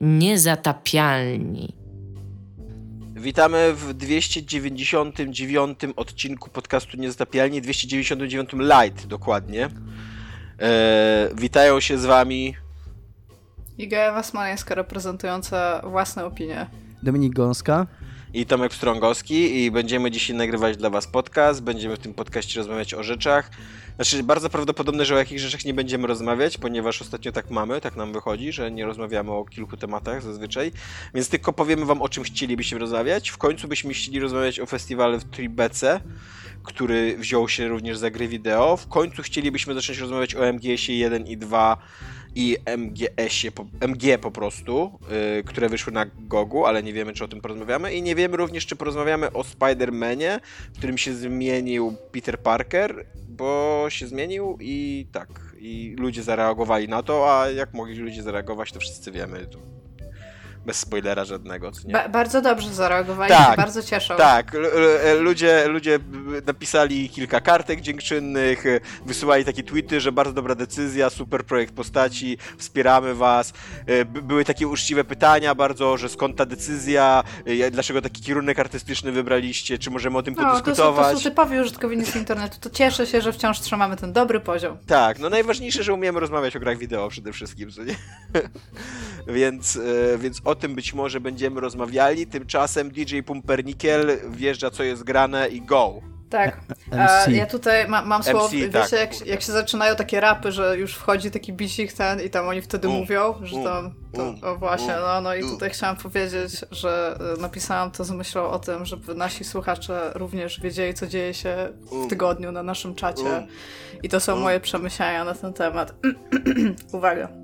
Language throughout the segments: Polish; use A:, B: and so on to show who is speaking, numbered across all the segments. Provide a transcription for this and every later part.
A: Niezatapialni.
B: Witamy w 299 odcinku podcastu Niezatapialni, 299 light dokładnie. E, witają się z wami
C: Iga Ewa Smoleńska reprezentująca własne opinie.
D: Dominik Gąska
B: i Tomek Strągowski i będziemy dzisiaj nagrywać dla Was podcast. Będziemy w tym podcaście rozmawiać o rzeczach. Znaczy, bardzo prawdopodobne, że o jakich rzeczach nie będziemy rozmawiać, ponieważ ostatnio tak mamy, tak nam wychodzi, że nie rozmawiamy o kilku tematach zazwyczaj. Więc tylko powiemy Wam, o czym chcielibyśmy rozmawiać. W końcu byśmy chcieli rozmawiać o festiwalu w Tribece, który wziął się również za gry wideo. W końcu chcielibyśmy zacząć rozmawiać o MGS-ie 1 i 2 i MGS-ie, MG po prostu, yy, które wyszły na Gogu, ale nie wiemy, czy o tym porozmawiamy. I nie wiemy również, czy porozmawiamy o Spider-Manie, w którym się zmienił Peter Parker, bo się zmienił i tak, i ludzie zareagowali na to, a jak mogli ludzie zareagować, to wszyscy wiemy bez spoilera żadnego.
C: Ba bardzo dobrze zareagowali, tak, bardzo cieszą.
B: Tak, e, ludzie, ludzie napisali kilka kartek dziękczynnych, e, wysyłali takie tweety, że bardzo dobra decyzja, super projekt postaci, wspieramy was. E, były takie uczciwe pytania bardzo, że skąd ta decyzja, dlaczego taki kierunek artystyczny wybraliście, czy możemy o tym no, podyskutować.
C: To są, to są typowi użytkownicy internetu, to cieszę się, że wciąż trzymamy ten dobry poziom.
B: Tak, no najważniejsze, że umiemy rozmawiać o grach wideo przede wszystkim, co nie? więc, więc o tym być może będziemy rozmawiali. Tymczasem DJ Pumpernickel wjeżdża co jest grane i go.
C: Tak. A ja tutaj ma, mam słowo, MC, wiecie, tak, jak, jak, się zaczynają takie rapy, że już wchodzi taki bicik ten i tam oni wtedy um, mówią, że um, tam, to, um, o właśnie, no, no i tutaj chciałam powiedzieć, że e, napisałam to z myślą o tym, żeby nasi słuchacze również wiedzieli, co dzieje się w tygodniu na naszym czacie i to są moje przemyślenia na ten temat. Uwaga.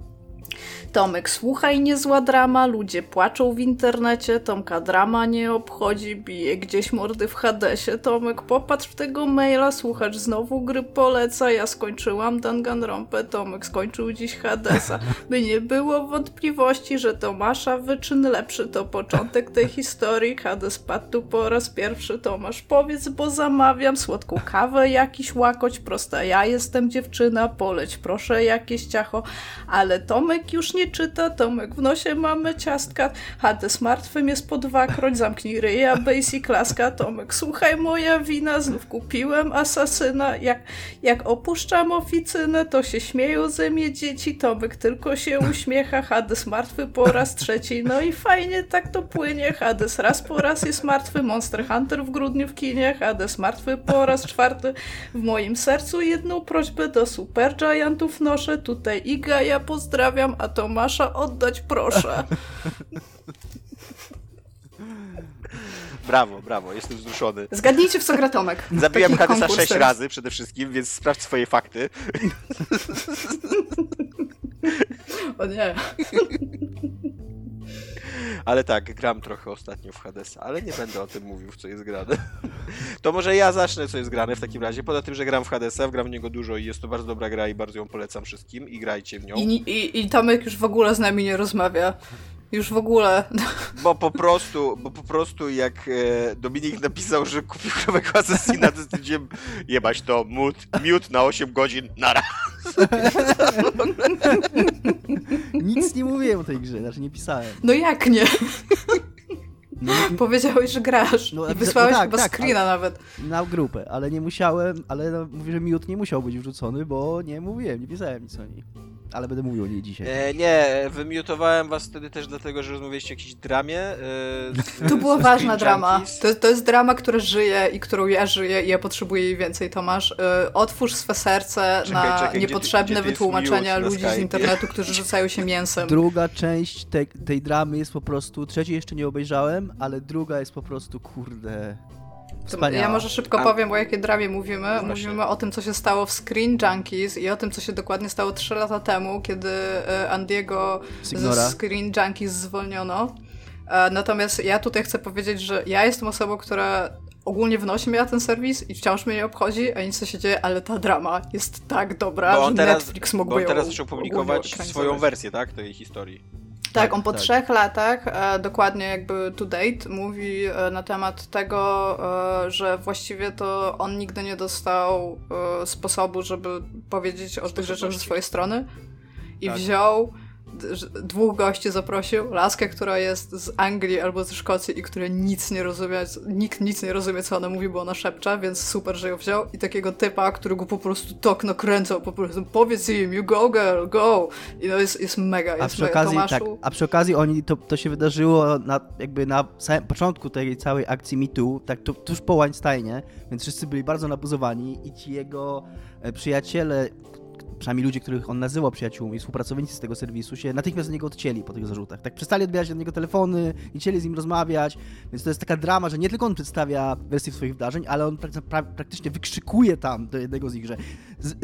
C: Tomek, słuchaj, niezła drama, ludzie płaczą w internecie, Tomka drama nie obchodzi, bije gdzieś mordy w Hadesie. Tomek, popatrz w tego maila, słuchacz znowu gry poleca, ja skończyłam Danganronpę, Tomek skończył dziś Hadesa. By nie było wątpliwości, że Tomasza wyczyn lepszy to początek tej historii, Hades padł tu po raz pierwszy, Tomasz powiedz, bo zamawiam słodką kawę, jakiś łakoć, prosta ja jestem dziewczyna, poleć proszę jakieś ciacho, ale Tomek już nie czyta, Tomek w nosie mamy ciastka, Hades martwym jest po dwakroć, zamknij ryja, basic klaska, Tomek słuchaj moja wina, znów kupiłem asasyna, jak, jak opuszczam oficynę, to się śmieją ze mnie dzieci, Tomek tylko się uśmiecha, Hades martwy po raz trzeci, no i fajnie tak to płynie, Hades raz po raz jest martwy, Monster Hunter w grudniu w kinie, Hades martwy po raz czwarty, w moim sercu jedną prośbę do Super Giantów noszę, tutaj Iga ja pozdrawiam, a to Tomasza oddać proszę.
B: Brawo, brawo, jestem wzruszony.
C: Zgadnijcie, w co gra Tomek.
B: Zabiłem Hadesa sześć razy przede wszystkim, więc sprawdź swoje fakty.
C: O nie.
B: Ale tak, gram trochę ostatnio w Hadesa, ale nie będę o tym mówił, w co jest grane. To może ja zacznę, co jest grane w takim razie. Poza tym, że gram w Hadesa, gram w niego dużo i jest to bardzo dobra gra i bardzo ją polecam wszystkim i grajcie w nią.
C: I, i, i Tomek już w ogóle z nami nie rozmawia. Już w ogóle.
B: Bo po prostu, bo po prostu jak e, Dominik napisał, że kupił nowego Assassina, to stwierdziłem, jebać to, mut, miód na 8 godzin, nara.
D: Nic nie mówiłem o tej grze, znaczy nie pisałem.
C: No jak nie? No, Powiedziałeś, że grasz no, i wysłałeś no tak, chyba tak, screena nawet.
D: Na grupę, ale nie musiałem, ale no, mówię, że miód nie musiał być wrzucony, bo nie mówiłem, nie pisałem nic o niej ale będę mówił o niej dzisiaj.
B: E, nie, wymiutowałem was wtedy też dlatego, że rozmawialiście o jakiejś dramie. E,
C: to była ważna drama. To, to jest drama, która żyje i którą ja żyję i ja potrzebuję jej więcej, Tomasz. E, otwórz swe serce czekaj, na czekaj, niepotrzebne gdzie, gdzie wytłumaczenia ludzi z internetu, którzy rzucają się mięsem.
D: Druga część tej, tej dramy jest po prostu, trzeciej jeszcze nie obejrzałem, ale druga jest po prostu, kurde... Wspaniała.
C: Ja może szybko powiem, o jakiej dramie mówimy. No mówimy o tym, co się stało w Screen Junkies i o tym, co się dokładnie stało 3 lata temu, kiedy e, Andiego z Screen Junkies zwolniono. E, natomiast ja tutaj chcę powiedzieć, że ja jestem osobą, która ogólnie w nosie miała ten serwis i wciąż mnie nie obchodzi, a nic co się dzieje, ale ta drama jest tak dobra, że teraz, Netflix mógłby bo
B: on teraz zaczął publikować swoją wersję, tak, tej historii.
C: Tak, on po tak. trzech latach, e, dokładnie jakby to date, mówi e, na temat tego, e, że właściwie to on nigdy nie dostał sposobu, żeby powiedzieć o tych rzeczach ze swojej strony i tak. wziął dwóch gości zaprosił, laskę, która jest z Anglii albo ze Szkocji i która nic nie rozumie, nikt nic nie rozumie, co ona mówi, bo ona szepcze, więc super, że ją wziął. I takiego typa, którego po prostu tak nakręcał, po prostu powiedz im, you go girl, go! I no jest, jest mega, jest
D: a przy okazji, tak, a przy okazji oni, to, to się wydarzyło na, jakby na samym początku tej całej akcji MeToo, tak tu, tuż po Weinsteinie, więc wszyscy byli bardzo nabuzowani i ci jego e, przyjaciele, przynajmniej ludzie, których on nazywał przyjaciółmi, współpracownicy z tego serwisu, się natychmiast od niego odcięli po tych zarzutach. Tak przestali odbierać od niego telefony, nie chcieli z nim rozmawiać, więc to jest taka drama, że nie tylko on przedstawia wersję swoich wydarzeń, ale on pra praktycznie wykrzykuje tam do jednego z nich, że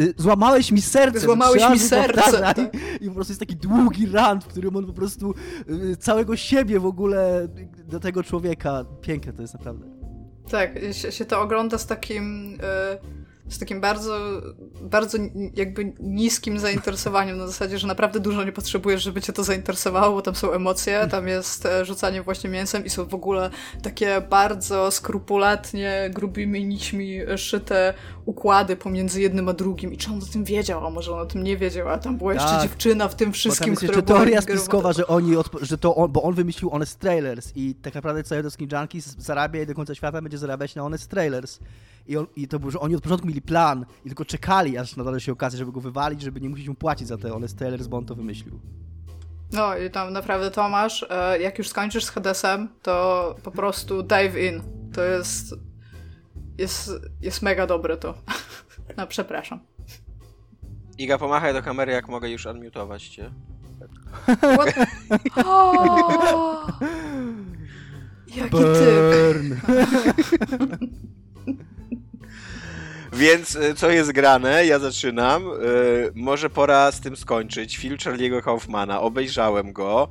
D: y, złamałeś mi serce!
C: Złamałeś mi serce!
D: I, I, po prostu jest taki długi rant, w którym on po prostu y, całego siebie w ogóle do tego człowieka. Piękne to jest naprawdę.
C: Tak, się, się to ogląda z takim... Y z takim bardzo, bardzo jakby niskim zainteresowaniem, na zasadzie, że naprawdę dużo nie potrzebujesz, żeby cię to zainteresowało, bo tam są emocje, tam jest e, rzucanie właśnie mięsem i są w ogóle takie bardzo skrupulatnie, grubymi nićmi szyte układy pomiędzy jednym a drugim i czy on o tym wiedział, a może on o tym nie wiedział, a tam była jeszcze tak. dziewczyna w tym wszystkim, która
D: była... teoria spiskowa, że oni, że to on, bo on wymyślił Honest Trailers i tak naprawdę cały Skin Junkies zarabia i do końca świata będzie zarabiać na Honest Trailers. I, on, I to było, że oni od początku mieli plan i tylko czekali, aż nadarzy się okazję, żeby go wywalić, żeby nie musieć mu płacić za te Honest Trailers, bo on to wymyślił.
C: No i tam naprawdę Tomasz, e, jak już skończysz z Hadesem, to po prostu dive in. To jest jest, jest mega dobre to. No, przepraszam.
B: Iga, pomachaj do kamery, jak mogę już unmutować cię.
C: Jaki Burn. typ.
B: Więc e, co jest grane? Ja zaczynam. Yy, może pora z tym skończyć. Film Charlie'ego Kaufmana. Obejrzałem go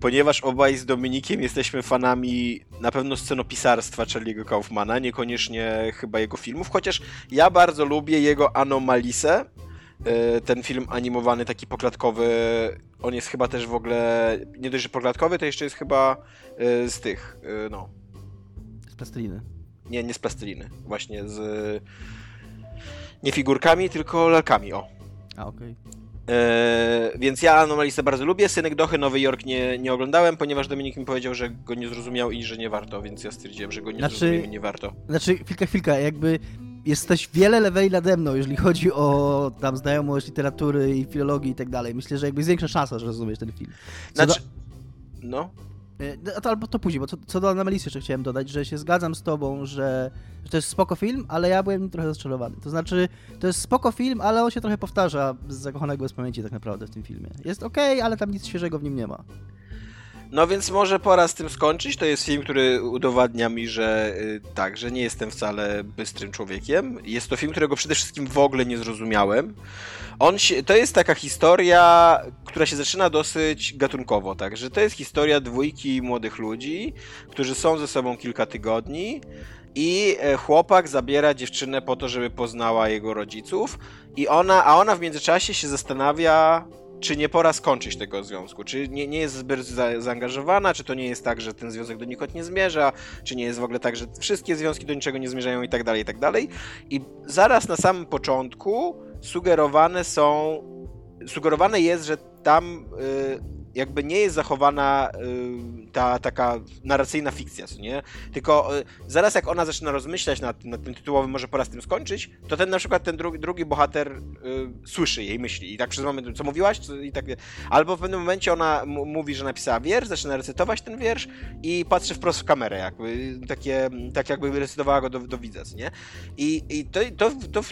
B: ponieważ obaj z Dominikiem jesteśmy fanami na pewno scenopisarstwa Charlie'ego Kaufmana, niekoniecznie chyba jego filmów, chociaż ja bardzo lubię jego Anomalisę, e, ten film animowany, taki poklatkowy, on jest chyba też w ogóle, nie dość, że poklatkowy, to jeszcze jest chyba e, z tych, e, no...
D: Z plasteliny.
B: Nie, nie z plasteliny, właśnie z... Nie figurkami, tylko lalkami, o.
D: A, okej. Okay.
B: E, więc ja Anomalistę bardzo lubię. Synek Dochy Nowy Jork nie, nie oglądałem, ponieważ Dominik mi powiedział, że go nie zrozumiał i że nie warto, więc ja stwierdziłem, że go nie znaczy, zrozumiałem i nie warto.
D: Znaczy, chwilka, chwilka, jakby jesteś wiele leveli nade mną, jeżeli chodzi o tam znajomość literatury i filologii i tak dalej. Myślę, że jakby jest większa szansa, że rozumiesz ten film.
B: Co znaczy... Do... No?
D: E, to, albo to później, bo co, co do Anomalisty jeszcze chciałem dodać, że się zgadzam z tobą, że, że to jest spoko film, ale ja byłem trochę rozczarowany. To znaczy, to jest spoko film, ale on się trochę powtarza z zakochanego bez pamięci tak naprawdę w tym filmie. Jest ok, ale tam nic świeżego w nim nie ma.
B: No więc może pora z tym skończyć. To jest film, który udowadnia mi, że y, tak, że nie jestem wcale bystrym człowiekiem. Jest to film, którego przede wszystkim w ogóle nie zrozumiałem. On się, to jest taka historia, która się zaczyna dosyć gatunkowo, tak, że to jest historia dwójki młodych ludzi, którzy są ze sobą kilka tygodni i e, chłopak zabiera dziewczynę po to, żeby poznała jego rodziców i ona, a ona w międzyczasie się zastanawia, czy nie pora skończyć tego związku? Czy nie, nie jest zbyt za, zaangażowana? Czy to nie jest tak, że ten związek do nikąd nie zmierza? Czy nie jest w ogóle tak, że wszystkie związki do niczego nie zmierzają i tak dalej, i tak dalej? I zaraz na samym początku sugerowane są, sugerowane jest, że tam y, jakby nie jest zachowana y, ta taka narracyjna fikcja, nie? Tylko y, zaraz jak ona zaczyna rozmyślać nad, nad tym tytułowym, może po raz tym skończyć, to ten na przykład ten drugi, drugi bohater y, słyszy jej myśli i tak przez moment, co mówiłaś? Co, i tak, albo w pewnym momencie ona mówi, że napisała wiersz, zaczyna recytować ten wiersz i patrzy wprost w kamerę, jakby takie, tak jakby recytowała go do, do widza, nie? I, i to, to, to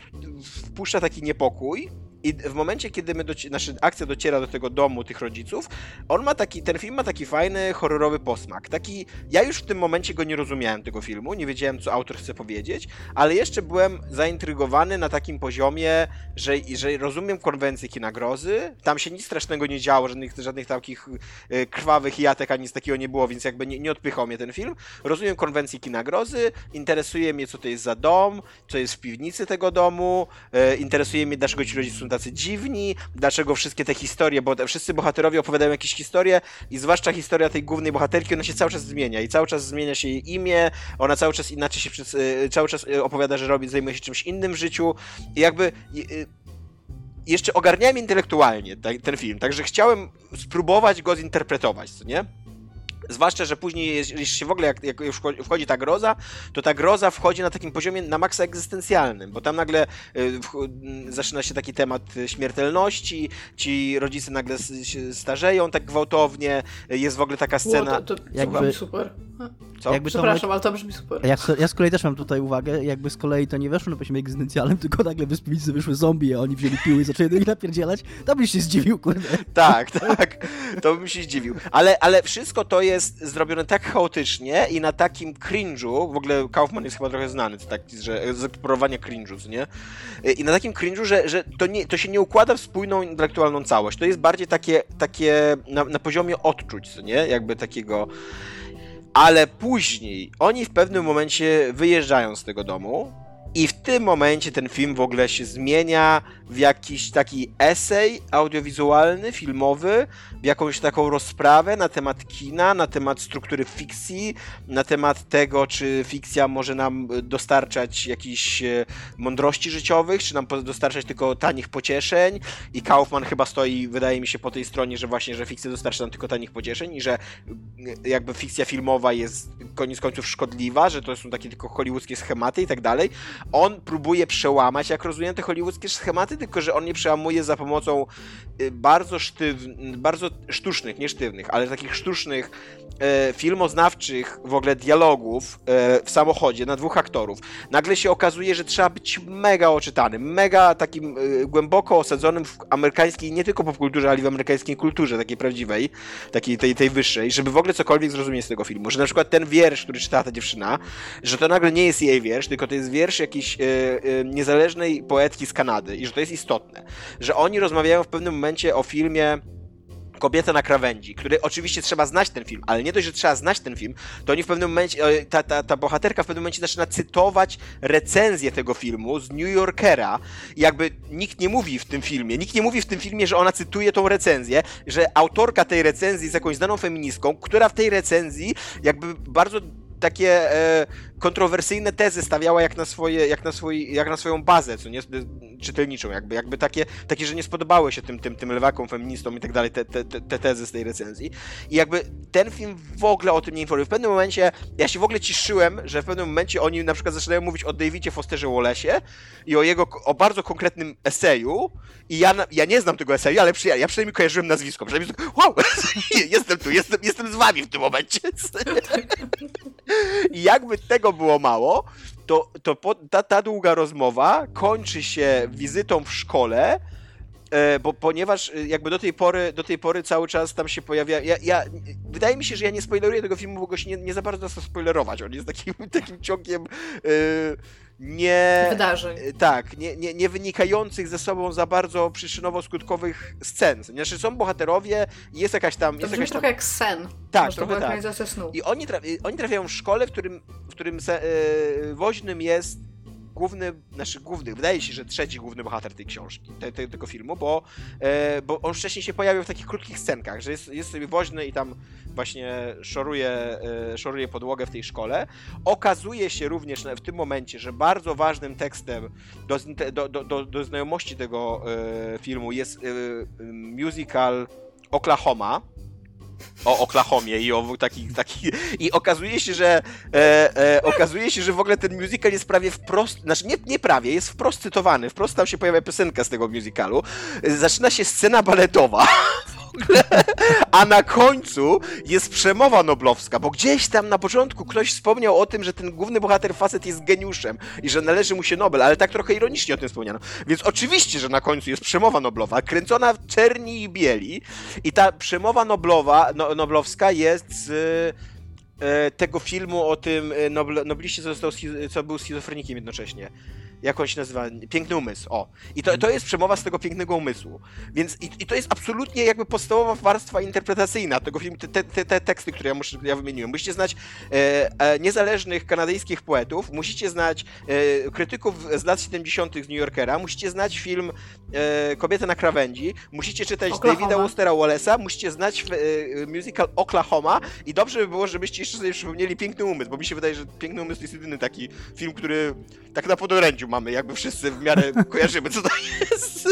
B: wpuszcza taki niepokój, i w momencie, kiedy my doci- nasza akcja dociera do tego domu tych rodziców, on ma taki, ten film ma taki fajny, horrorowy posmak. Taki, ja już w tym momencie go nie rozumiałem tego filmu, nie wiedziałem, co autor chce powiedzieć, ale jeszcze byłem zaintrygowany na takim poziomie, że, że rozumiem konwencję kina tam się nic strasznego nie działo, żadnych, żadnych takich y, krwawych jatek, ani nic takiego nie było, więc jakby nie, nie odpychał mnie ten film. Rozumiem konwencję kina interesuje mnie, co to jest za dom, co jest w piwnicy tego domu, y, interesuje mnie, dlaczego ci rodzice są tacy dziwni, dlaczego wszystkie te historie, bo te, wszyscy bohaterowie opowiadają jakieś historie i zwłaszcza historia tej głównej bohaterki, ona się cały czas zmienia i cały czas zmienia się jej imię, ona cały czas inaczej się, cały czas y, opowiada, że robi, zajmuje się czymś innym w życiu i jakby jeszcze ogarniałem intelektualnie ten film, także chciałem spróbować go zinterpretować, co nie? Zwłaszcza, że później, jeśli się w ogóle, jak, jak już wchodzi ta groza, to ta groza wchodzi na takim poziomie na maksa egzystencjalnym, bo tam nagle y, zaczyna się taki temat śmiertelności, ci rodzice nagle się starzeją tak gwałtownie, jest w ogóle taka scena...
C: O, to, to, jakby... super.
B: Co?
C: Jakby Przepraszam, ale to brzmi super.
D: Ja, ja z kolei też mam tutaj uwagę, jakby z kolei to nie weszło na poziomie egzystencjalnym, tylko nagle wyspilicy wyszły zombie, a oni wzięli piły i zaczęli do nich napierdzielać, to byś się zdziwił, kurde.
B: Tak, tak, to bym się zdziwił. Ale, ale wszystko to jest zrobione tak chaotycznie i na takim cringe'u, w ogóle Kaufman jest chyba trochę znany, to tak, że zeksplorowanie cringe'u, nie? I na takim cringe'u, że, że to, nie, to się nie układa w spójną intelektualną całość. To jest bardziej takie, takie na, na poziomie odczuć, nie? Jakby takiego ale później oni w pewnym momencie wyjeżdżają z tego domu i w tym momencie ten film w ogóle się zmienia w jakiś taki esej audiowizualny, filmowy, jakąś taką rozprawę na temat kina, na temat struktury fikcji, na temat tego, czy fikcja może nam dostarczać jakichś e, mądrości życiowych, czy nam dostarczać tylko tanich pocieszeń. I Kaufman chyba stoi, wydaje mi się, po tej stronie, że właśnie, że fikcja dostarcza nam tylko tanich pocieszeń i że e, jakby fikcja filmowa jest koniec końców szkodliwa, że to są takie tylko hollywoodzkie schematy i tak dalej. On próbuje przełamać, jak rozumiem, te hollywoodzkie schematy, tylko że on nie przełamuje za pomocą y, bardzo sztywnych, bardzo sztucznych, nie sztywnych, ale takich sztucznych e, filmoznawczych w ogóle dialogów e, w samochodzie na dwóch aktorów. Nagle się okazuje, że trzeba być mega oczytanym, mega takim e, głęboko osadzonym w amerykańskiej, nie tylko popkulturze, ale i w amerykańskiej kulturze, takiej prawdziwej, takiej tej, tej wyższej, żeby w ogóle cokolwiek zrozumieć z tego filmu. Że na przykład ten wiersz, który czytała ta dziewczyna, że to nagle nie jest jej wiersz, tylko to jest wiersz jakiejś niezależnej poetki z Kanady i że to jest istotne. Że oni rozmawiają w pewnym momencie o filmie Kobieta na krawędzi, który oczywiście trzeba znać ten film, ale nie dość, że trzeba znać ten film, to oni w pewnym momencie, e, ta, ta, ta bohaterka w pewnym momencie zaczyna cytować recenzję tego filmu z New Yorkera. Jakby nikt nie mówi w tym filmie, nikt nie mówi w tym filmie, że ona cytuje tą recenzję, że autorka tej recenzji jest jakąś znaną feministką, która w tej recenzji jakby bardzo takie e, kontrowersyjne tezy stawiała jak na, swoje, jak, na swój, jak na swoją bazę, co nie, czytelniczą, jakby, jakby takie, takie, że nie spodobały się tym, tym, tym lewakom, feministom i tak dalej, te, te, te tezy z tej recenzji. I jakby ten film w ogóle o tym nie informuje. W pewnym momencie, ja się w ogóle ciszyłem, że w pewnym momencie oni na przykład zaczynają mówić o Davidzie Fosterze Wallace'ie i o jego, o bardzo konkretnym eseju i ja, ja nie znam tego eseju, ale przy, ja przynajmniej kojarzyłem nazwisko, przynajmniej wow, jestem tu, jestem, jestem z wami w tym momencie. I jakby tego było mało, to, to po, ta, ta długa rozmowa kończy się wizytą w szkole, e, bo ponieważ e, jakby do tej pory, do tej pory cały czas tam się pojawia. Ja, ja, wydaje mi się, że ja nie spoileruję tego filmu, bo go się nie, nie za bardzo da spoilerować. On jest takim, takim ciągiem. Yy, nie.
C: Wydarzeń.
B: Tak, nie, nie, nie wynikających ze sobą za bardzo przyczynowo-skutkowych scen. Znaczy są bohaterowie jest jakaś tam.
C: To
B: jest
C: jakaś
B: trochę
C: tam... jak sen.
B: Tak, trochę
C: tak. Snu.
B: I oni, trafi, oni trafiają w szkole, w którym, w którym se, yy, woźnym jest główny, znaczy główny, wydaje się, że trzeci główny bohater tej książki, te, te, tego filmu, bo, e, bo on wcześniej się pojawił w takich krótkich scenkach, że jest, jest sobie woźny i tam właśnie szoruje, e, szoruje podłogę w tej szkole. Okazuje się również w tym momencie, że bardzo ważnym tekstem do, do, do, do znajomości tego e, filmu jest e, musical Oklahoma, o Oklahomie i o taki, taki i okazuje się, że e, e, okazuje się, że w ogóle ten musical jest prawie wprost, znaczy nie, nie prawie, jest wprost cytowany, wprost tam się pojawia piosenka z tego musicalu. Zaczyna się scena baletowa a na końcu jest przemowa noblowska, bo gdzieś tam na początku ktoś wspomniał o tym, że ten główny bohater facet jest geniuszem i że należy mu się Nobel, ale tak trochę ironicznie o tym wspomniano. Więc oczywiście, że na końcu jest przemowa noblowa, kręcona w czerni i bieli i ta przemowa noblowa, no, noblowska jest z e, tego filmu o tym e, Nobl, nobliście, co, został, co był schizofrenikiem jednocześnie jak on się nazywa? Piękny umysł, o. I to, to jest przemowa z tego pięknego umysłu. Więc i, i to jest absolutnie jakby podstawowa warstwa interpretacyjna tego filmu, te, te, te teksty, które ja, muszę, ja wymieniłem. Musicie znać e, e, niezależnych kanadyjskich poetów, musicie znać e, krytyków z lat 70. z New Yorkera, musicie znać film e, Kobieta na krawędzi, musicie czytać Oklahoma. Davida Wostera Wallace'a, musicie znać e, musical Oklahoma i dobrze by było, żebyście jeszcze sobie przypomnieli Piękny Umysł, bo mi się wydaje, że Piękny Umysł to jest jedyny taki film, który tak na podorędziu mamy, jakby wszyscy w miarę kojarzymy, co to jest.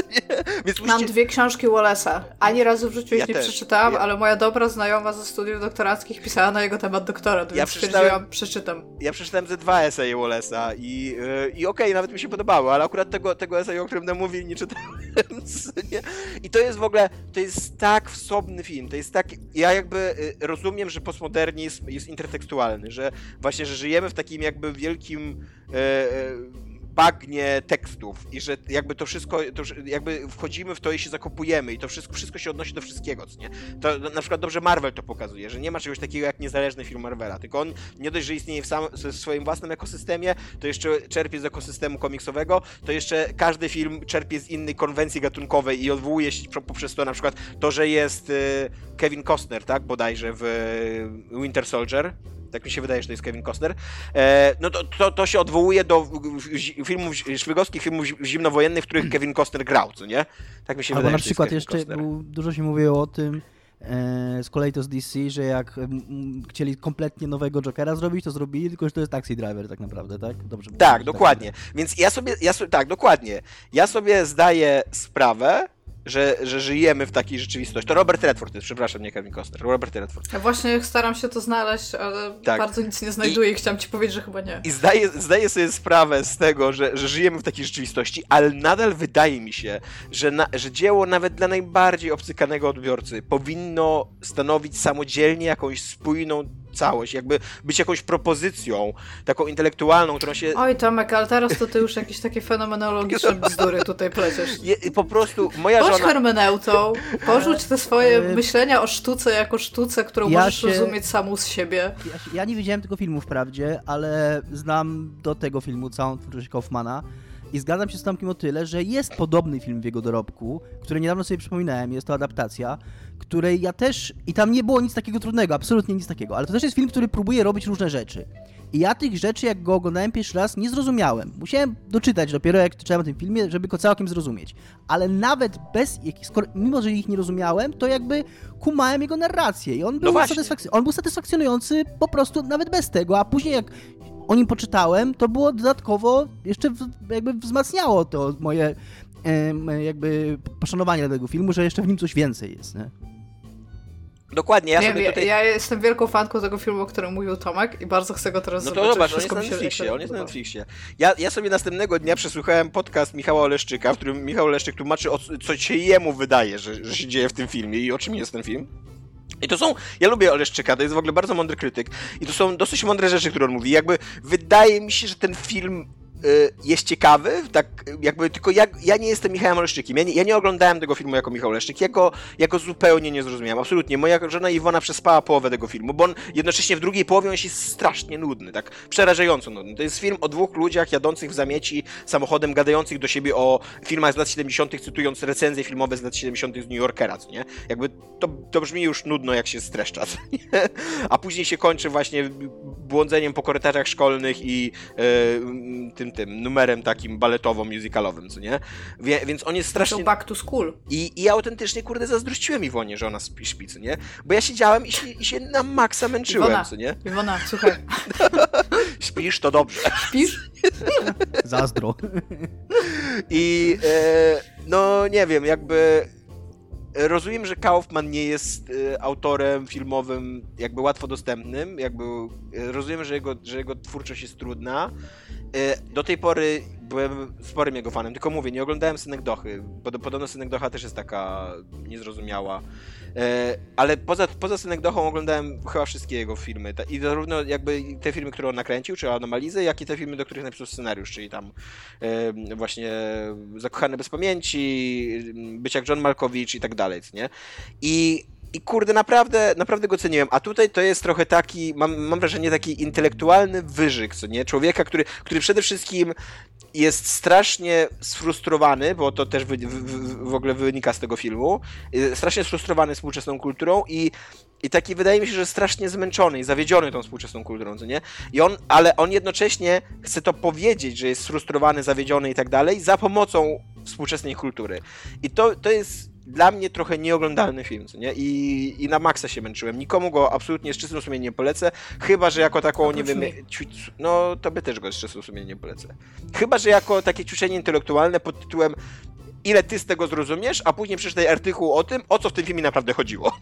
C: Więc musicie... Mam dwie książki Wallace'a. Ani razu w życiu ich ja nie też. przeczytałam, ja... ale moja dobra znajoma ze studiów doktoranckich pisała na jego temat doktora, więc ja przeczytałem... przeczytam.
B: Ja przeczytałem ze dwa eseje Wallace'a i, yy, i okej, okay, nawet mi się podobały, ale akurat tego, tego eseju, o którym nam mówili, nie czytałem. Nie? I to jest w ogóle, to jest tak wsobny film, to jest tak, ja jakby y, rozumiem, że postmodernizm jest intertekstualny, że właśnie, że żyjemy w takim jakby wielkim e, e, bagnie tekstów i że jakby to wszystko, to jakby wchodzimy w to i się zakopujemy i to wszystko, wszystko się odnosi do wszystkiego, nie? To na przykład dobrze Marvel to pokazuje, że nie ma czegoś takiego jak niezależny film Marvela, tylko on nie dość, że istnieje w, sam, w swoim własnym ekosystemie, to jeszcze czerpie z ekosystemu komiksowego, to jeszcze każdy film czerpie z innej konwencji gatunkowej i odwołuje się poprzez to na przykład to, że jest y, Kevin Costner, tak, bodajże w y, Winter Soldier, tak mi się wydaje, że to jest Kevin Costner, e, no to, to, to się odwołuje do filmów, szpiegowskich filmów zimnowojennych, w których Kevin Costner grał, co nie? Tak mi się
D: Albo
B: wydaje,
D: na przykład jeszcze był, dużo się mówiło o tym, e, z kolei to z DC, że jak chcieli kompletnie nowego Jokera zrobić, to zrobili, tylko że to jest Taxi Driver tak naprawdę, tak?
B: Dobrze. Tak, dokładnie. Więc ja sobie, ja so, tak, dokładnie. Ja sobie zdaję sprawę, że, że żyjemy w takiej rzeczywistości. To Robert Redford jest, przepraszam, nie Kevin Costner. Robert Redford.
C: Ja właśnie staram się to znaleźć, ale tak. bardzo nic nie znajduję i, i chciałam ci powiedzieć, że chyba nie.
B: I zdaję, zdaję sobie sprawę z tego, że, że żyjemy w takiej rzeczywistości, ale nadal wydaje mi się, że, na, że dzieło nawet dla najbardziej obcykanego odbiorcy powinno stanowić samodzielnie jakąś spójną całość, jakby być jakąś propozycją, taką intelektualną, którą się...
C: Oj Tomek, ale teraz to ty już jakieś takie fenomenologiczne bzdury tutaj pleciesz.
B: Je, po prostu moja
C: Bądź
B: żona...
C: hermeneutą, porzuć te swoje e, myślenia o sztuce jako sztuce, którą ja możesz się... rozumieć samą z siebie.
D: Ja, ja, nie widziałem tego filmu wprawdzie, ale znam do tego filmu całą twórczość Kaufmana i zgadzam się z Tomkiem o tyle, że jest podobny film w jego dorobku, który niedawno sobie przypominałem, jest to adaptacja, której ja też, i tam nie było nic takiego trudnego, absolutnie nic takiego, ale to też jest film, który próbuje robić różne rzeczy. I ja tych rzeczy, jak go oglądałem pierwszy raz, nie zrozumiałem. Musiałem doczytać dopiero, jak czytałem o tym filmie, żeby go całkiem zrozumieć. Ale nawet bez, skoro, mimo że ich nie rozumiałem, to jakby kumałem jego narrację i on był, no satysfakc- on był satysfakcjonujący po prostu nawet bez tego, a później jak o nim poczytałem, to było dodatkowo jeszcze jakby wzmacniało to moje jakby poszanowanie dla tego filmu, że jeszcze w nim coś więcej jest, nie?
B: Dokładnie, ja nie, sobie tutaj...
C: Ja jestem wielką fanką tego filmu, o którym mówił Tomek i bardzo chcę go teraz
B: no
C: to zobaczyć.
B: zobacz, on jest na Netflixie, on jest na Netflixie. Ja, ja sobie następnego dnia przesłuchałem podcast Michała Oleszczyka, w którym Michał Oleszczyk tłumaczy, o co się jemu wydaje, że, że się dzieje w tym filmie i o czym jest ten film. I to są, ja lubię Oleszczyka, to jest w ogóle bardzo mądry krytyk i to są dosyć mądre rzeczy, które on mówi. Jakby wydaje mi się, że ten film jest ciekawy, tak jakby tylko ja, ja nie jestem Michałem Oleszczykiem. Ja nie, ja nie oglądałem tego filmu jako Michał Oleszczyk. Jako, jako zupełnie nie zrozumiałem. Absolutnie. Moja żona Iwona przespała połowę tego filmu, bo on jednocześnie w drugiej połowie on jest strasznie nudny, tak przerażająco nudny. To jest film o dwóch ludziach jadących w zamieci samochodem, gadających do siebie o filmach z lat 70., cytując recenzje filmowe z lat 70. z New Yorkera, co nie? Jakby to, to brzmi już nudno, jak się streszcza, A później się kończy właśnie błądzeniem po korytarzach szkolnych i yy, tym tym numerem takim baletowo-musicalowym, co nie? Wie, więc on jest strasznie...
C: back to school.
B: I, I ja autentycznie, kurde, zazdrościłem Iwonie, że ona śpi, śpi co nie? Bo ja siedziałem i się, i się na maksa męczyłem,
C: Iwona,
B: co nie?
C: Iwona, słuchaj.
B: Śpisz, to dobrze.
C: Śpisz?
D: Zazdro.
B: I e, no nie wiem, jakby rozumiem, że Kaufman nie jest y, autorem filmowym jakby łatwo dostępnym, jakby y, rozumiem, że jego, że jego twórczość jest trudna. Y, do tej pory byłem sporym jego fanem, tylko mówię, nie oglądałem Synekdochy, bo podobno Synekdocha też jest taka niezrozumiała. E, ale poza, poza Synekdochą oglądałem chyba wszystkie jego filmy. I zarówno jakby te filmy, które on nakręcił, czy Anomalizy, jak i te filmy, do których napisał scenariusz, czyli tam e, właśnie Zakochany bez pamięci, Być jak John Malkowicz i tak dalej, nie? I i kurde, naprawdę, naprawdę go ceniłem. A tutaj to jest trochę taki, mam, mam wrażenie, taki intelektualny wyżyk, co nie? Człowieka, który, który przede wszystkim jest strasznie sfrustrowany, bo to też wy, w, w ogóle wynika z tego filmu, strasznie sfrustrowany współczesną kulturą i, i taki wydaje mi się, że strasznie zmęczony i zawiedziony tą współczesną kulturą, co nie? I on, ale on jednocześnie chce to powiedzieć, że jest sfrustrowany, zawiedziony i tak dalej, za pomocą współczesnej kultury. I to, to jest dla mnie trochę nieoglądalny film, co nie? I, I na maksa się męczyłem. Nikomu go absolutnie z czystym sumieniem nie polecę, chyba, że jako taką, nie wiem, ćwi... no to by też go z czystym sumieniem nie polecę. Chyba, że jako takie ćwiczenie intelektualne pod tytułem ile ty z tego zrozumiesz, a później przeczytaj artykuł o tym, o co w tym filmie naprawdę chodziło.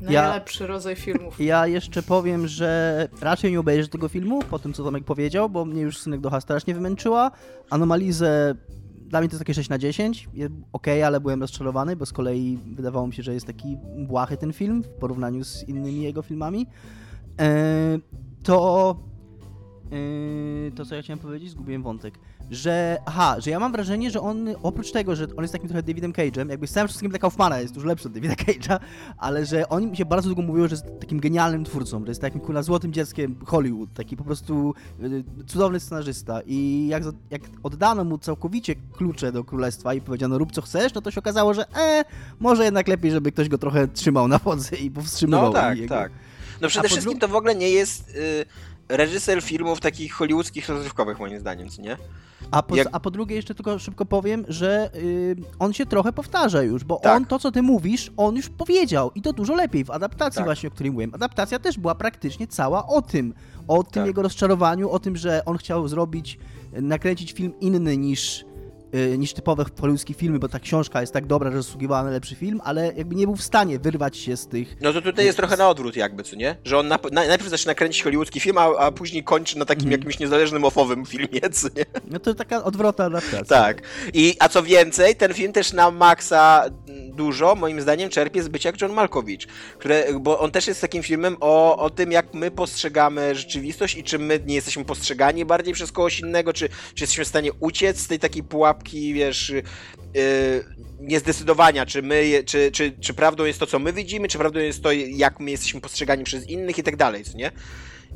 C: Najlepszy ja, rodzaj filmów.
D: Ja jeszcze powiem, że raczej nie obejrzę tego filmu, po tym co Tomek powiedział, bo mnie już Synek Docha strasznie wymęczyła. Anomalizę dla mnie to jest takie 6 na 10. Ok, ale byłem rozczarowany, bo z kolei wydawało mi się, że jest taki błahy ten film w porównaniu z innymi jego filmami. E, to. E, to co ja chciałem powiedzieć, zgubiłem wątek że, aha, że ja mam wrażenie, że on, oprócz tego, że on jest takim trochę Davidem Cage'em, jakby z całym wszystkim dla Kaufmana jest dużo lepszy od Davida Cage'a, ale że oni mi się bardzo długo mówiło, że jest takim genialnym twórcą, że jest takim kurwa złotym dzieckiem Hollywood, taki po prostu y, cudowny scenarzysta i jak, jak oddano mu całkowicie klucze do królestwa i powiedziano rób co chcesz, no to się okazało, że e, może jednak lepiej, żeby ktoś go trochę trzymał na wodze i powstrzymywał.
B: No tak, tak. No przede wszystkim to w ogóle nie jest... Y reżyser filmów takich hollywoodzkich rozrywkowych moim zdaniem, co nie?
D: A po, Jak... a po drugie jeszcze tylko szybko powiem, że yy, on się trochę powtarza już, bo tak. on to, co ty mówisz, on już powiedział i to dużo lepiej w adaptacji tak. właśnie, o której mówiłem. Adaptacja też była praktycznie cała o tym, o tym tak. jego rozczarowaniu, o tym, że on chciał zrobić, nakręcić film inny niż niż typowe hollywoodzkie filmy, bo ta książka jest tak dobra, że zasługiwała na lepszy film, ale jakby nie był w stanie wyrwać się z tych...
B: No to tutaj jest trochę na odwrót jakby, co nie? Że on na, na, najpierw zaczyna kręcić hollywoodzki film, a, a później kończy na takim mm. jakimś niezależnym ofowym filmie, co nie?
D: No to taka odwrotna adaptacja.
B: Tak. I, a co więcej, ten film też na maksa dużo, moim zdaniem, czerpie z bycia jak John Malkovich, które, bo on też jest takim filmem o, o tym, jak my postrzegamy rzeczywistość i czy my nie jesteśmy postrzegani bardziej przez kogoś innego, czy, czy jesteśmy w stanie uciec z tej takiej pułapki, wiesz, yy, niezdecydowania, czy my, czy, czy, czy prawdą jest to, co my widzimy, czy prawdą jest to, jak my jesteśmy postrzegani przez innych i tak dalej, nie?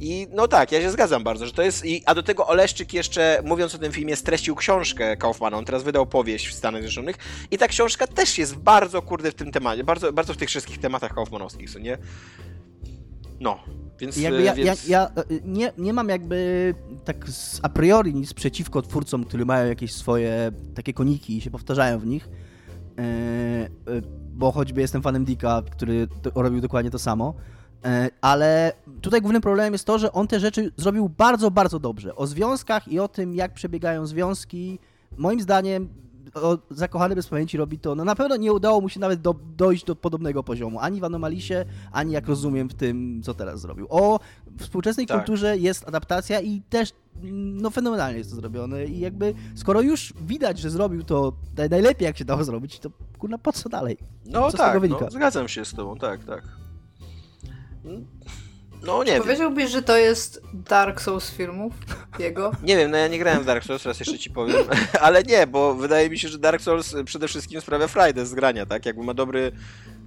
B: I no tak, ja się zgadzam bardzo, że to jest. I, a do tego Oleszczyk jeszcze, mówiąc o tym filmie, streścił książkę Kaufmana. On teraz wydał powieść w Stanach Zjednoczonych. I ta książka też jest bardzo, kurde, w tym temacie. Bardzo, bardzo w tych wszystkich tematach kaufmanowskich, co nie? No. Więc,
D: jakby ja, więc... ja, ja, nie, nie mam jakby tak a priori nic przeciwko twórcom, którzy mają jakieś swoje takie koniki i się powtarzają w nich. Yy, bo choćby jestem fanem Dicka, który robił dokładnie to samo. E, ale tutaj głównym problemem jest to, że on te rzeczy zrobił bardzo, bardzo dobrze. O związkach i o tym, jak przebiegają związki, moim zdaniem o, Zakochany bez pamięci robi to, no na pewno nie udało mu się nawet do, dojść do podobnego poziomu, ani w Anomalisie, ani jak rozumiem w tym, co teraz zrobił. O współczesnej tak. kulturze jest adaptacja i też no fenomenalnie jest to zrobione i jakby skoro już widać, że zrobił to najlepiej jak się dało zrobić, to kurna po co dalej?
B: No co tak, no, zgadzam się z tobą, tak, tak. No nie
C: Powiedziałbyś, że to jest Dark Souls filmów jego?
B: Nie wiem, no ja nie grałem w Dark Souls, raz jeszcze ci powiem, ale nie, bo wydaje mi się, że Dark Souls przede wszystkim sprawia frajdę z grania, tak? Jakby ma dobry,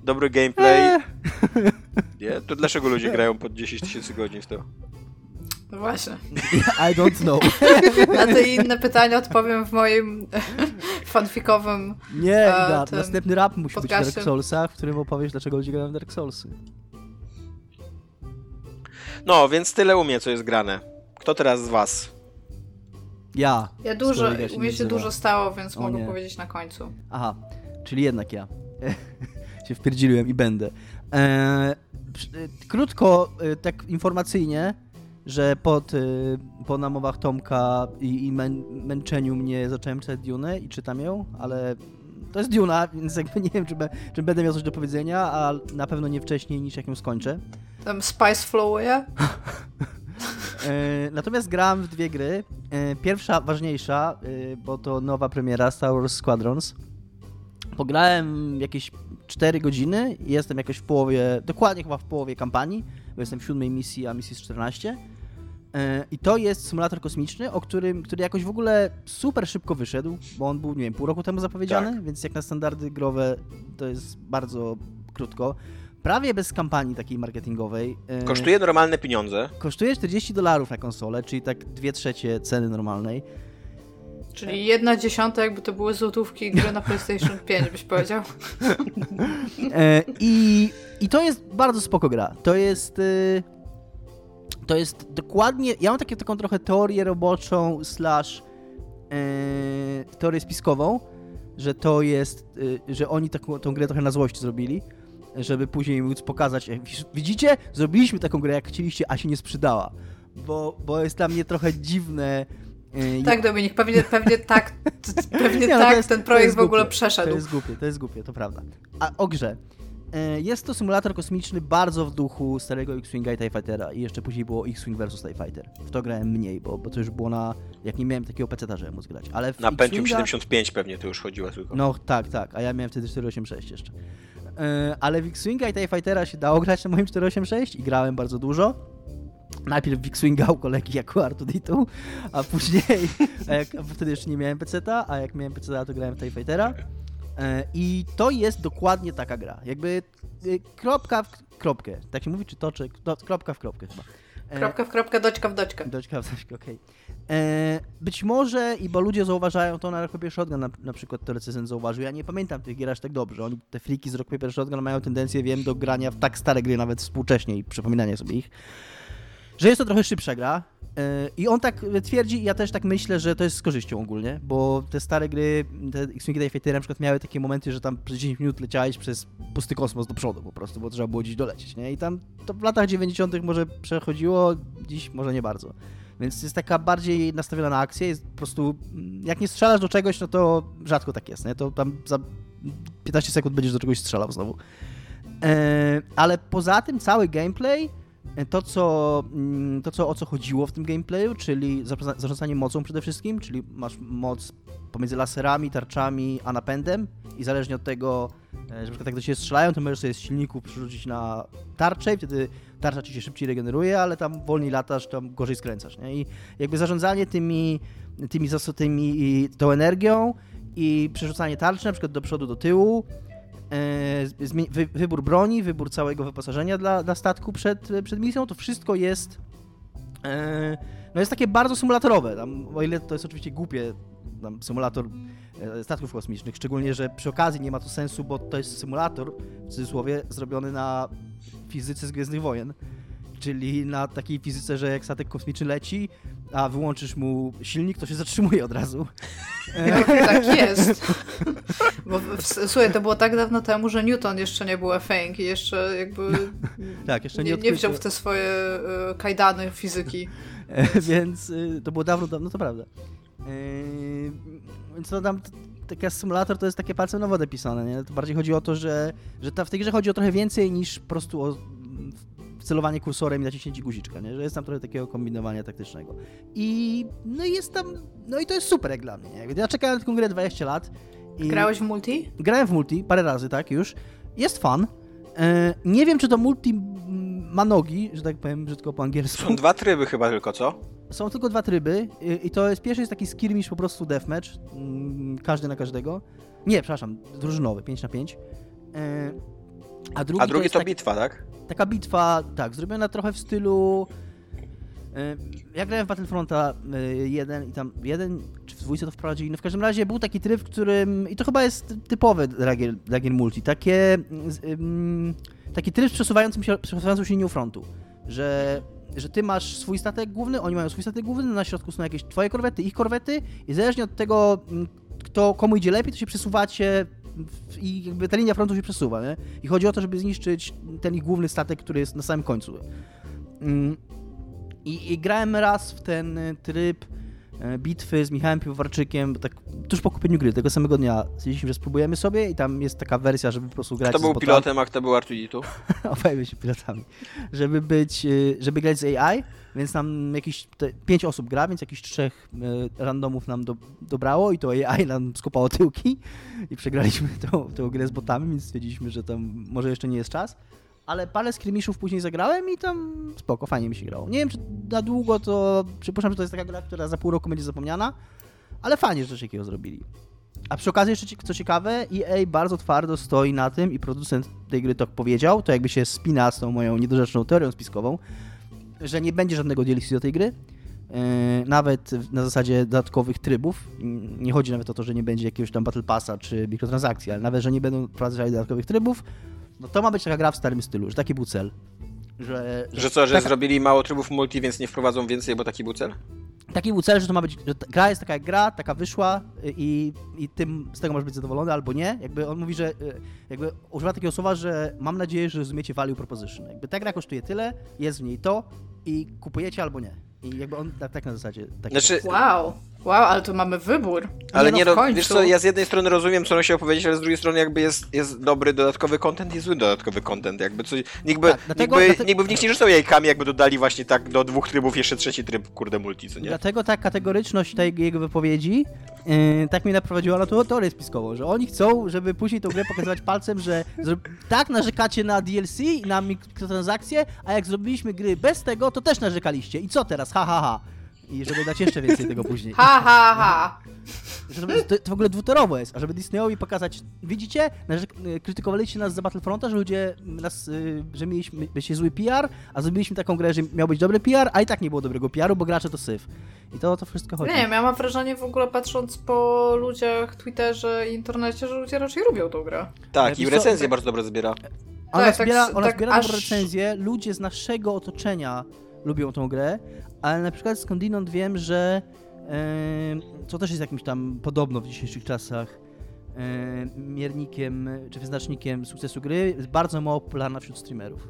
B: dobry gameplay. Eee. Nie? To dlaczego ludzie grają pod 10 tysięcy godzin w to?
C: No właśnie.
D: I don't know.
C: Na te inne pytania odpowiem w moim fanfikowym
D: Nie, e, następny rap musi podcaście. być w Dark Soulsach, w którym opowiesz, dlaczego ludzie grają w Dark Soulsy.
B: No, więc tyle u mnie, co jest grane. Kto teraz z was?
D: Ja.
C: Ja dużo, u mnie się dużo stało, więc o mogę nie. powiedzieć na końcu.
D: Aha, czyli jednak ja. się wpierdziłem i będę. Eee, krótko, e, tak informacyjnie, że pod, e, po namowach Tomka i, i mę, męczeniu mnie zacząłem czytać Dune i czytam ją, ale to jest Duna, więc jakby nie wiem, czy, be, czy będę miał coś do powiedzenia, a na pewno nie wcześniej niż jak ją skończę.
C: Tam Spice flowuje?
D: E, natomiast grałem w dwie gry. E, pierwsza, ważniejsza, e, bo to nowa premiera Star Wars Squadrons. Pograłem jakieś 4 godziny i jestem jakoś w połowie, dokładnie chyba w połowie kampanii, bo jestem w siódmej misji, a misji jest 14. I to jest symulator kosmiczny, o którym, który jakoś w ogóle super szybko wyszedł, bo on był, nie wiem, pół roku temu zapowiedziany, tak. więc jak na standardy growe to jest bardzo krótko prawie bez kampanii takiej marketingowej.
B: E, kosztuje normalne pieniądze.
D: Kosztuje 40 dolarów na konsolę, czyli tak 2 trzecie ceny normalnej.
C: Czyli jedna dziesiąta, jakby to były złotówki gry na PlayStation 5, byś powiedział.
D: E, I, I to jest bardzo spoko gra. To jest... Y, to jest dokładnie... Ja mam takie, taką trochę teorię roboczą slash e, teorię spiskową, że to jest, że oni taką, tą grę trochę na złość zrobili, żeby później móc pokazać, widzicie, zrobiliśmy taką grę jak chcieliście, a się nie sprzedała. Bo, bo jest dla mnie trochę dziwne,
C: y, tak, Dominik, pewnie, pewnie tak, pewnie nie, no tak jest, ten projekt w ogóle przeszedł.
D: To jest głupie, to jest głupie, to prawda. A o grze. E, jest to symulator kosmiczny bardzo w duchu starego X-Winga i TIE Fightera i jeszcze później było X-Wing vs TIE Fighter. W to grałem mniej, bo, bo to już było na... jak nie miałem takiego PC, żeby móc grać. Ale
B: na Pentium 75 pewnie to już chodziło tylko.
D: No tak, tak, a ja miałem wtedy 486 jeszcze. E, ale w X-Winga i TIE Fightera się dało grać na moim 486 i grałem bardzo dużo. Najpierw w X-Winga u kolegi jako Artuditu, a później, a jak, wtedy jeszcze nie miałem PC-ta, a jak miałem PC-ta to grałem w TIE Fightera. E, I to jest dokładnie taka gra. Jakby y, kropka w kropkę. Tak się mówi, czy toczek? No, kropka w kropkę chyba.
C: E, kropka w kropkę, doczka w doczkę.
D: Doczka w doczkę, okej. Okay. E, być może, i bo ludzie zauważają to na Rock Paper Shotgun, na, na przykład to recenzent zauważył, ja nie pamiętam tych gier aż tak dobrze. Oni, te fliki z Rock Paper Shotgun mają tendencję, wiem, do grania w tak stare gry, nawet współcześnie i przypominania sobie ich że jest to trochę szybsza gra. I on tak twierdzi, i ja też tak myślę, że to jest z korzyścią ogólnie, bo te stare gry, te X-Wing Fighter na przykład miały takie momenty, że tam przez 10 minut leciałeś przez pusty kosmos do przodu po prostu, bo trzeba było gdzieś dolecieć, nie? I tam to w latach 90. może przechodziło, dziś może nie bardzo. Więc jest taka bardziej nastawiona na akcję, jest po prostu, jak nie strzelasz do czegoś, no to rzadko tak jest, nie? To tam za 15 sekund będziesz do czegoś strzelał znowu. Eee, ale poza tym cały gameplay to, co, mm, to co, o co chodziło w tym gameplayu, czyli zarządzanie mocą przede wszystkim, czyli masz moc pomiędzy laserami, tarczami, a napędem i zależnie od tego, e, że na przykład jak do ciebie strzelają, to możesz sobie z silników przerzucić na tarczę i wtedy tarcza ci się szybciej regeneruje, ale tam wolniej latasz, tam gorzej skręcasz, nie? I jakby zarządzanie tymi, tymi zasobami, tą energią i przerzucanie tarczy na przykład do przodu, do tyłu, E, wybór broni, wybór całego wyposażenia dla, dla statku przed, przed misją, to wszystko jest e, no jest takie bardzo symulatorowe. Tam, o ile to jest oczywiście głupie, tam symulator e, statków kosmicznych, szczególnie, że przy okazji nie ma to sensu, bo to jest symulator, w cudzysłowie, zrobiony na fizyce z Gwiezdnych Wojen, czyli na takiej fizyce, że jak statek kosmiczny leci, a wyłączysz mu silnik, to się zatrzymuje od razu.
C: tak jest. Bo, słuchaj, to było tak dawno temu, że Newton jeszcze nie był Feng i jeszcze jakby tak, jeszcze nie, nie, nie wziął w te swoje y, kajdany fizyki.
D: Więc y, to było dawno, dawno, to prawda. Więc to tam taki symulator to jest takie palcem na wodę pisane, nie? To bardziej chodzi o to, że, że ta, w tej grze chodzi o trochę więcej niż po prostu o celowanie kursorem i naciśnięcie guziczka, nie? że jest tam trochę takiego kombinowania taktycznego. I no i jest tam, no i to jest super jak dla mnie. Nie? Ja czekałem na tę grę 20 lat. I
C: Grałeś w multi?
D: Grałem w multi, parę razy, tak, już. Jest fun. E, nie wiem, czy to multi ma nogi, że tak powiem brzydko po angielsku.
B: Są dwa tryby chyba tylko, co?
D: Są tylko dwa tryby i to jest, pierwszy jest taki skirmish po prostu deathmatch, mm, każdy na każdego. Nie, przepraszam, drużynowy, 5 na 5.
B: A drugi, A drugi to, to bitwa, tak?
D: Taka bitwa, tak, zrobiona trochę w stylu... E, ja grałem w Battlefronta 1 e, i tam jeden, czy w dwójce to wprowadzili, no w każdym razie był taki tryb, w którym, i to chyba jest typowe dla gier, dla gier multi, takie, um, taki tryb z przesuwającym się, przesuwającą się linią frontu, że, że ty masz swój statek główny, oni mają swój statek główny, na środku są jakieś twoje korwety, ich korwety i zależnie od tego, kto, komu idzie lepiej, to się przesuwacie i jakby ta linia frontu się przesuwa, nie? I chodzi o to, żeby zniszczyć ten ich główny statek, który jest na samym końcu. Mm. I, i grałem raz w ten tryb e, bitwy z Michałem Piwowarczykiem, tak tuż po kupieniu gry, tego samego dnia stwierdziliśmy, że spróbujemy sobie i tam jest taka wersja, żeby po prostu grać
B: Kto był pilotem, a kto był Artuditu?
D: Obaj się pilotami. Żeby być, e, żeby grać z AI, więc nam jakieś te, pięć osób gra, więc jakichś trzech e, randomów nam do, dobrało i to AI nam skupało tyłki i przegraliśmy tą, tą grę z botami, więc stwierdziliśmy, że tam może jeszcze nie jest czas. Ale parę skirmishów później zagrałem i tam spoko, fajnie mi się grało. Nie wiem, czy na długo to... Przypuszczam, że to jest taka gra, która za pół roku będzie zapomniana, ale fajnie, że coś takiego zrobili. A przy okazji jeszcze co ciekawe, EA bardzo twardo stoi na tym i producent tej gry to powiedział, to jakby się spina z tą moją niedorzeczną teorią spiskową, że nie będzie żadnego DLC do tej gry. E, nawet na zasadzie dodatkowych trybów. Nie chodzi nawet o to, że nie będzie jakiegoś tam Battle Passa czy mikrotransakcji, ale nawet, że nie będą wprowadzać dodatkowych trybów. No to ma być taka gra w starym stylu, że taki był cel.
B: Że, że, że co, że taka... zrobili mało trybów multi, więc nie wprowadzą więcej, bo taki był cel?
D: taki był cel, że to ma być, że gra jest taka jak gra, taka wyszła i, i tym z tego możesz być zadowolony albo nie. Jakby on mówi, że jakby używa takiego słowa, że mam nadzieję, że rozumiecie value proposition. Jakby ta gra kosztuje tyle, jest w niej to i kupujecie albo nie. I jakby on tak, tak na zasadzie. Tak
C: znaczy, wow. Wow, ale tu mamy wybór.
B: Ale nie, no, nie no, wiesz co, ja z jednej strony rozumiem, co on chciał powiedzieć, ale z drugiej strony jakby jest, jest dobry dodatkowy content i zły dodatkowy content, jakby coś, nikt by, tak, dlatego, nikt, by, dlatego, nikt by w nich nie rzucał jajkami, jakby dodali właśnie tak do dwóch trybów jeszcze trzeci tryb, kurde, multi, co nie?
D: Dlatego ta kategoryczność tej jego wypowiedzi yy, tak mnie naprowadziła na tą teorię spiskową, że oni chcą, żeby później tą grę pokazywać palcem, że, że tak narzekacie na DLC i na mikrotransakcje, a jak zrobiliśmy gry bez tego, to też narzekaliście. I co teraz? Ha, ha, ha i żeby dać jeszcze więcej tego później.
C: Ha, ha, ha!
D: Żeby, to, to, w ogóle dwutorowo jest, a żeby Disneyowi pokazać, widzicie, krytykowaliście nas za Battlefronta, że ludzie nas, y, że mieliśmy się zły PR, a zrobiliśmy taką grę, że miał być dobry PR, a i tak nie było dobrego PR-u, bo gracze to syf. I to to wszystko chodzi.
C: Nie wiem, ja mam wrażenie w ogóle patrząc po ludziach, Twitterze i internecie, że ludzie raczej lubią tą grę.
B: Tak, i recenzje bardzo dobrze zbiera.
D: Ona tak, zbiera, tak, ona tak zbiera aż... recenzje, ludzie z naszego otoczenia lubią tą grę, ale na przykład skądinąd wiem, że co też jest jakimś tam podobno w dzisiejszych czasach miernikiem czy wyznacznikiem sukcesu gry, jest bardzo mało popularna wśród streamerów.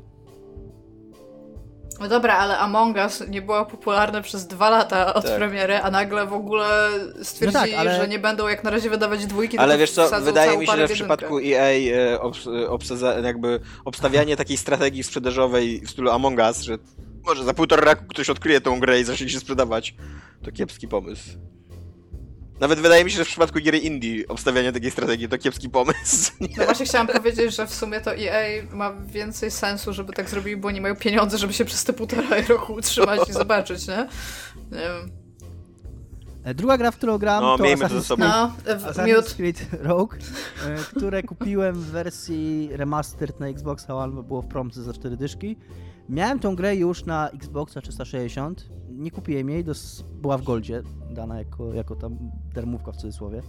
C: No dobra, ale Among Us nie było popularne przez dwa lata od tak. premiery, a nagle w ogóle stwierdzili, no tak, ale... że nie będą jak na razie wydawać dwójki,
B: Ale wiesz co, wydaje mi się, że w przypadku EA e, obs, obseza, jakby obstawianie takiej strategii sprzedażowej w stylu Among Us, że może za półtora roku ktoś odkryje tą grę i zacznie się sprzedawać. To kiepski pomysł. Nawet wydaje mi się, że w przypadku gier indie obstawianie takiej strategii to kiepski pomysł.
C: Nie? No właśnie chciałam powiedzieć, że w sumie to EA ma więcej sensu, żeby tak zrobili, bo nie mają pieniędzy, żeby się przez te półtora roku utrzymać i zobaczyć, nie? Nie wiem.
D: E, druga gra, w którą gram,
B: no,
D: to
B: Assassin's, to sobą. No,
D: Assassin's Creed Rogue, e, które kupiłem w wersji remastered na Xbox One, bo było w promce za 4 dyszki. Miałem tą grę już na Xboxa 360, nie kupiłem jej, była w Goldzie, dana jako, jako tam termówka w cudzysłowie,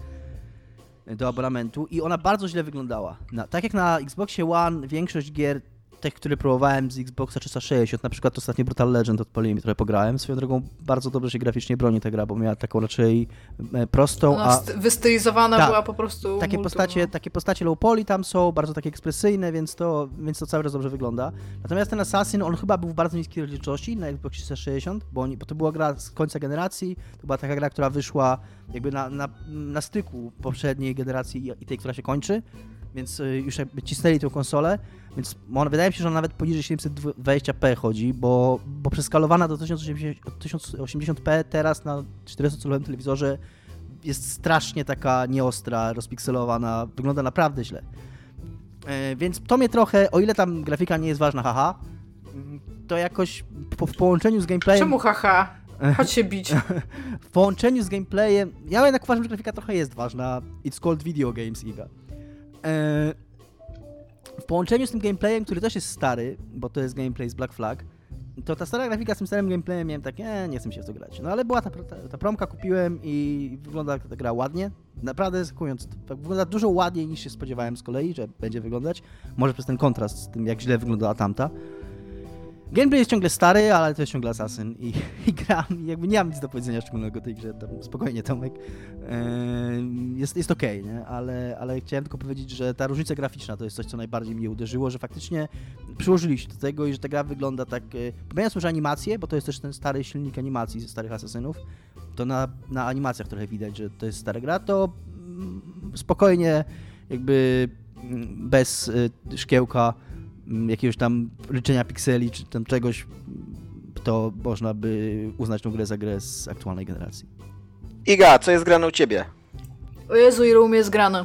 D: do abonamentu i ona bardzo źle wyglądała. Na, tak jak na Xboxie One większość gier tych, które próbowałem z Xboxa 360, na przykład ostatnio Brutal Legend odpaliłem i trochę pograłem. Swoją drogą bardzo dobrze się graficznie broni ta gra, bo miała taką raczej e, prostą,
C: Ona a... wystylizowana ta, była po prostu
D: takie postacie, no. takie postacie low poly tam są, bardzo takie ekspresyjne, więc to, więc to cały czas dobrze wygląda. Natomiast ten Assassin, on chyba był w bardzo niskiej rozdzielczości na Xbox 360, bo, oni, bo to była gra z końca generacji, to była taka gra, która wyszła jakby na, na, na styku poprzedniej generacji i tej, która się kończy więc y, już jakby cisnęli tą konsolę, więc wydaje mi się, że on nawet poniżej 720p chodzi, bo, bo przeskalowana do 1080p teraz na 400-calowym telewizorze jest strasznie taka nieostra, rozpikselowana, wygląda naprawdę źle. E, więc to mnie trochę, o ile tam grafika nie jest ważna, haha, to jakoś po, w połączeniu z gameplayem...
C: Czemu haha? Chodź się bić.
D: w połączeniu z gameplayem... Ja jednak uważam, że grafika trochę jest ważna. It's called video games, Iga. W połączeniu z tym gameplayem, który też jest stary, bo to jest gameplay z Black Flag, to ta stara grafika z tym starym gameplayem miałem tak, nie, nie chcę mi się w to grać. No ale była ta, ta, ta promka, kupiłem i wygląda ta gra ładnie. Naprawdę zaskakując, tak wygląda dużo ładniej niż się spodziewałem z kolei, że będzie wyglądać. Może przez ten kontrast z tym, jak źle wyglądała tamta. Gameplay jest ciągle stary, ale to jest ciągle Assassin i, i gram i jakby nie mam nic do powiedzenia szczególnego tej grze, tam spokojnie Tomek. Yy, jest jest okej, okay? Ale, ale chciałem tylko powiedzieć, że ta różnica graficzna to jest coś, co najbardziej mnie uderzyło, że faktycznie przyłożyli się do tego i że ta gra wygląda tak... Yy, pomijając może animację, bo to jest też ten stary silnik animacji ze starych Assassinów, to na, na animacjach trochę widać, że to jest stara gra, to mm, spokojnie jakby mm, bez y, szkiełka jakiegoś tam liczenia pikseli czy tam czegoś, to można by uznać tą grę za grę z aktualnej generacji.
B: Iga, co jest grane u ciebie?
C: O Jezu, ile u mnie jest grane.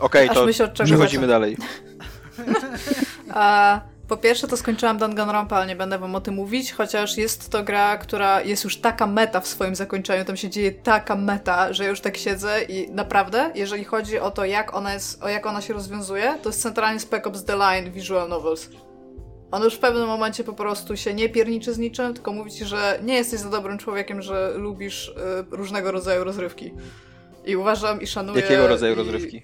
B: Okej, okay, to przechodzimy dalej.
C: A, po pierwsze to skończyłam Danganronpa, ale nie będę wam o tym mówić, chociaż jest to gra, która jest już taka meta w swoim zakończeniu, tam się dzieje taka meta, że już tak siedzę i naprawdę, jeżeli chodzi o to, jak ona jest, o jak ona się rozwiązuje, to jest centralnie Spec Ops The Line Visual Novels. On już w pewnym momencie po prostu się nie pierniczy z niczym, tylko mówi ci, że nie jesteś za dobrym człowiekiem, że lubisz y, różnego rodzaju rozrywki. I uważam i szanuję...
B: Jakiego rodzaju i... rozrywki?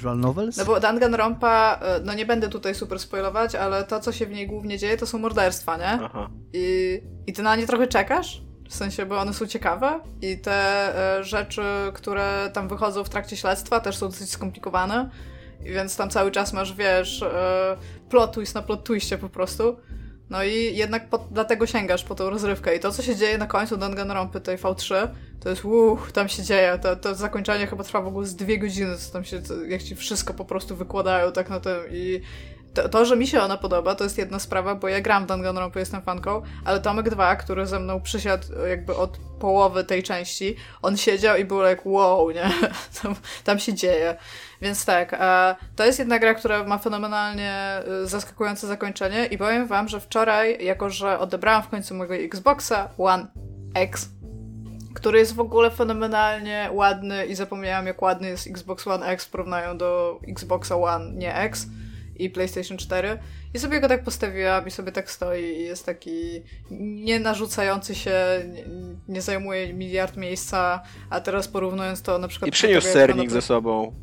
D: Visual novels?
C: No bo Danganronpa, e, no nie będę tutaj super spoilować, ale to, co się w niej głównie dzieje, to są morderstwa, nie? Aha. I, I ty na nie trochę czekasz? w sensie, bo one są ciekawe i te e, rzeczy, które tam wychodzą w trakcie śledztwa też są dosyć skomplikowane, więc tam cały czas masz, wiesz, e, plot twist na plot twistie po prostu. No i jednak po, dlatego sięgasz po tą rozrywkę. I to, co się dzieje na końcu Danganronpy tej V3, to jest uch, tam się dzieje. To, to zakończenie chyba trwa w ogóle z dwie godziny, co tam się, jak ci wszystko po prostu wykładają tak na tym i to, to, że mi się ona podoba, to jest jedna sprawa, bo ja gram w Danganronpa, jestem fanką, ale Tomek 2, który ze mną przysiadł jakby od połowy tej części, on siedział i był jak wow, nie? Tam, tam się dzieje. Więc tak, a to jest jedna gra, która ma fenomenalnie y, zaskakujące zakończenie i powiem wam, że wczoraj, jako że odebrałam w końcu mojego Xboxa One X, który jest w ogóle fenomenalnie ładny i zapomniałam jak ładny jest Xbox One X w porównaniu do Xboxa One nie X, i PlayStation 4 i sobie go tak postawiłam i sobie tak stoi i jest taki nie narzucający się, nie, nie zajmuje miliard miejsca, a teraz porównując to na przykład...
B: I przyniósł sernik ze sobą.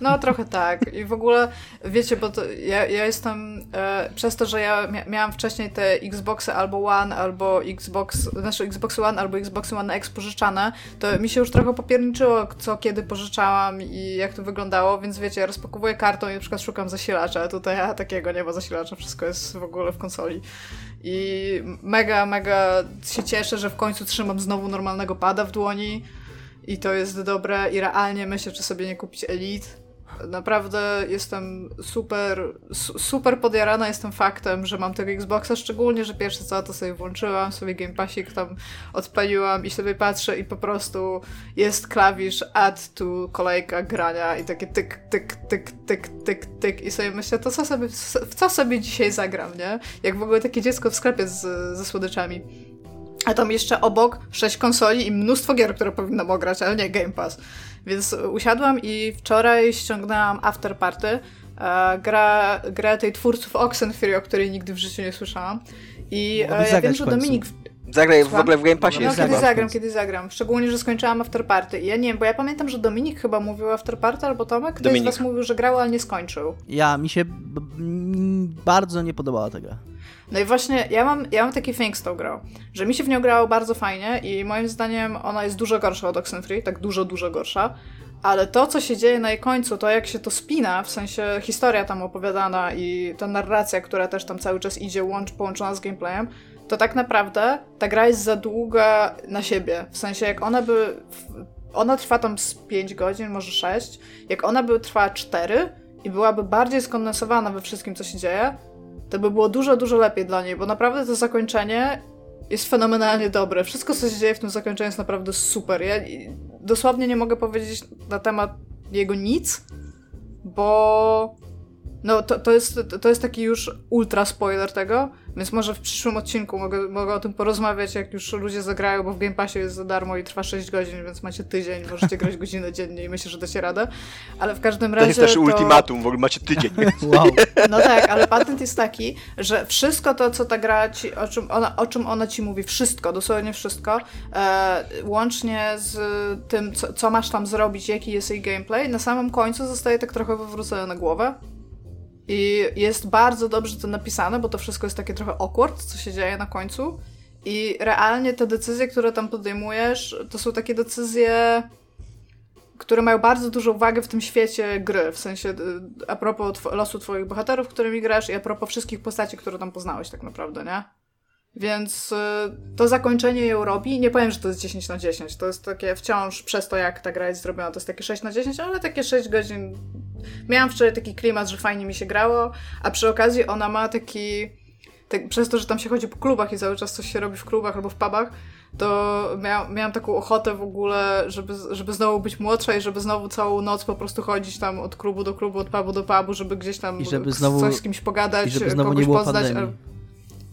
C: No, trochę tak. I w ogóle, wiecie, bo ja, ja jestem, e, przez to, że ja mia miałam wcześniej te Xboxy albo One, albo Xbox, znaczy Xbox One, albo Xbox One X pożyczane, to mi się już trochę popierniczyło, co kiedy pożyczałam i jak to wyglądało, więc wiecie, ja rozpakowuję kartą i na przykład szukam zasilacza, a tutaj ja takiego nie ma zasilacza, wszystko jest w ogóle w konsoli. I mega, mega się cieszę, że w końcu trzymam znowu normalnego pada w dłoni i to jest dobre i realnie myślę, czy sobie nie kupić Elite, Naprawdę jestem super, super podjarana jestem faktem, że mam tego Xboxa, szczególnie, że pierwsze co to sobie włączyłam, sobie Game Passik tam odpaliłam i sobie patrzę i po prostu jest klawisz add to kolejka grania i takie tyk, tyk, tyk, tyk, tyk, tyk i sobie myślę, to co sobie, w co sobie dzisiaj zagram, nie? Jak w ogóle takie dziecko w sklepie z, ze słodyczami. A tam jeszcze obok sześć konsoli i mnóstwo gier, które powinnam ograć, ale nie Game Pass. Więc usiadłam i wczoraj ściągnęłam After Party, e, gra, grę tej twórców Oxenfree, o której nigdy w życiu nie słyszałam. I e, ja wiem, że Dominik...
B: Zagraj w ogóle w Game Passie.
C: No, kiedy zagram, kiedy zagram. Szczególnie, że skończyłam After Party. I ja nie wiem, bo ja pamiętam, że Dominik chyba mówił After Party, albo Tomek. Ktoś Dominik. z was mówił, że grał, ale nie skończył.
D: Ja, mi się bardzo nie podobała ta gra.
C: No i właśnie ja mam, ja mam taki thing z tą grą, że mi się w nią grało bardzo fajnie i moim zdaniem ona jest dużo gorsza od Oxenfree, tak dużo, dużo gorsza. Ale to, co się dzieje na jej końcu, to jak się to spina, w sensie historia tam opowiadana i ta narracja, która też tam cały czas idzie, łącz, połączona z gameplayem, to tak naprawdę ta gra jest za długa na siebie. W sensie, jak ona by. Ona trwa tam z 5 godzin, może 6. Jak ona by trwała 4 i byłaby bardziej skondensowana we wszystkim, co się dzieje, to by było dużo, dużo lepiej dla niej, bo naprawdę to zakończenie jest fenomenalnie dobre. Wszystko, co się dzieje w tym zakończeniu jest naprawdę super. Ja dosłownie nie mogę powiedzieć na temat jego nic, bo no to, to, jest, to jest taki już ultra spoiler tego, więc może w przyszłym odcinku mogę, mogę o tym porozmawiać, jak już ludzie zagrają, bo w Game Passie jest za darmo i trwa 6 godzin, więc macie tydzień, możecie grać godzinę dziennie i myślę, że dacie radę. Ale w każdym razie.
B: To jest też to... ultimatum, w ogóle macie tydzień.
D: wow.
C: No tak, ale patent jest taki, że wszystko to, co ta gra ci, o czym ona, o czym ona ci mówi, wszystko, dosłownie wszystko, e, łącznie z tym, co, co masz tam zrobić, jaki jest jej gameplay, na samym końcu zostaje tak trochę wywrócone na głowę. I jest bardzo dobrze to napisane, bo to wszystko jest takie trochę awkward, co się dzieje na końcu. I realnie te decyzje, które tam podejmujesz, to są takie decyzje, które mają bardzo dużą wagę w tym świecie gry. W sensie y, a propos tw losu twoich bohaterów, którymi grasz i a propos wszystkich postaci, które tam poznałeś tak naprawdę, nie? Więc y, to zakończenie ją robi. Nie powiem, że to jest 10 na 10. To jest takie wciąż przez to, jak ta gra jest zrobiona, to jest takie 6 na 10, ale takie 6 godzin. Miałam wczoraj taki klimat, że fajnie mi się grało, a przy okazji ona ma taki. Tak, przez to, że tam się chodzi po klubach i cały czas coś się robi w klubach albo w pubach, to mia, miałam taką ochotę w ogóle, żeby, żeby znowu być młodsza i żeby znowu całą noc po prostu chodzić tam od klubu do klubu, od pubu do pubu, żeby gdzieś tam I żeby znowu, coś z kimś pogadać, i żeby znowu kogoś nie było poznać. Pandemii.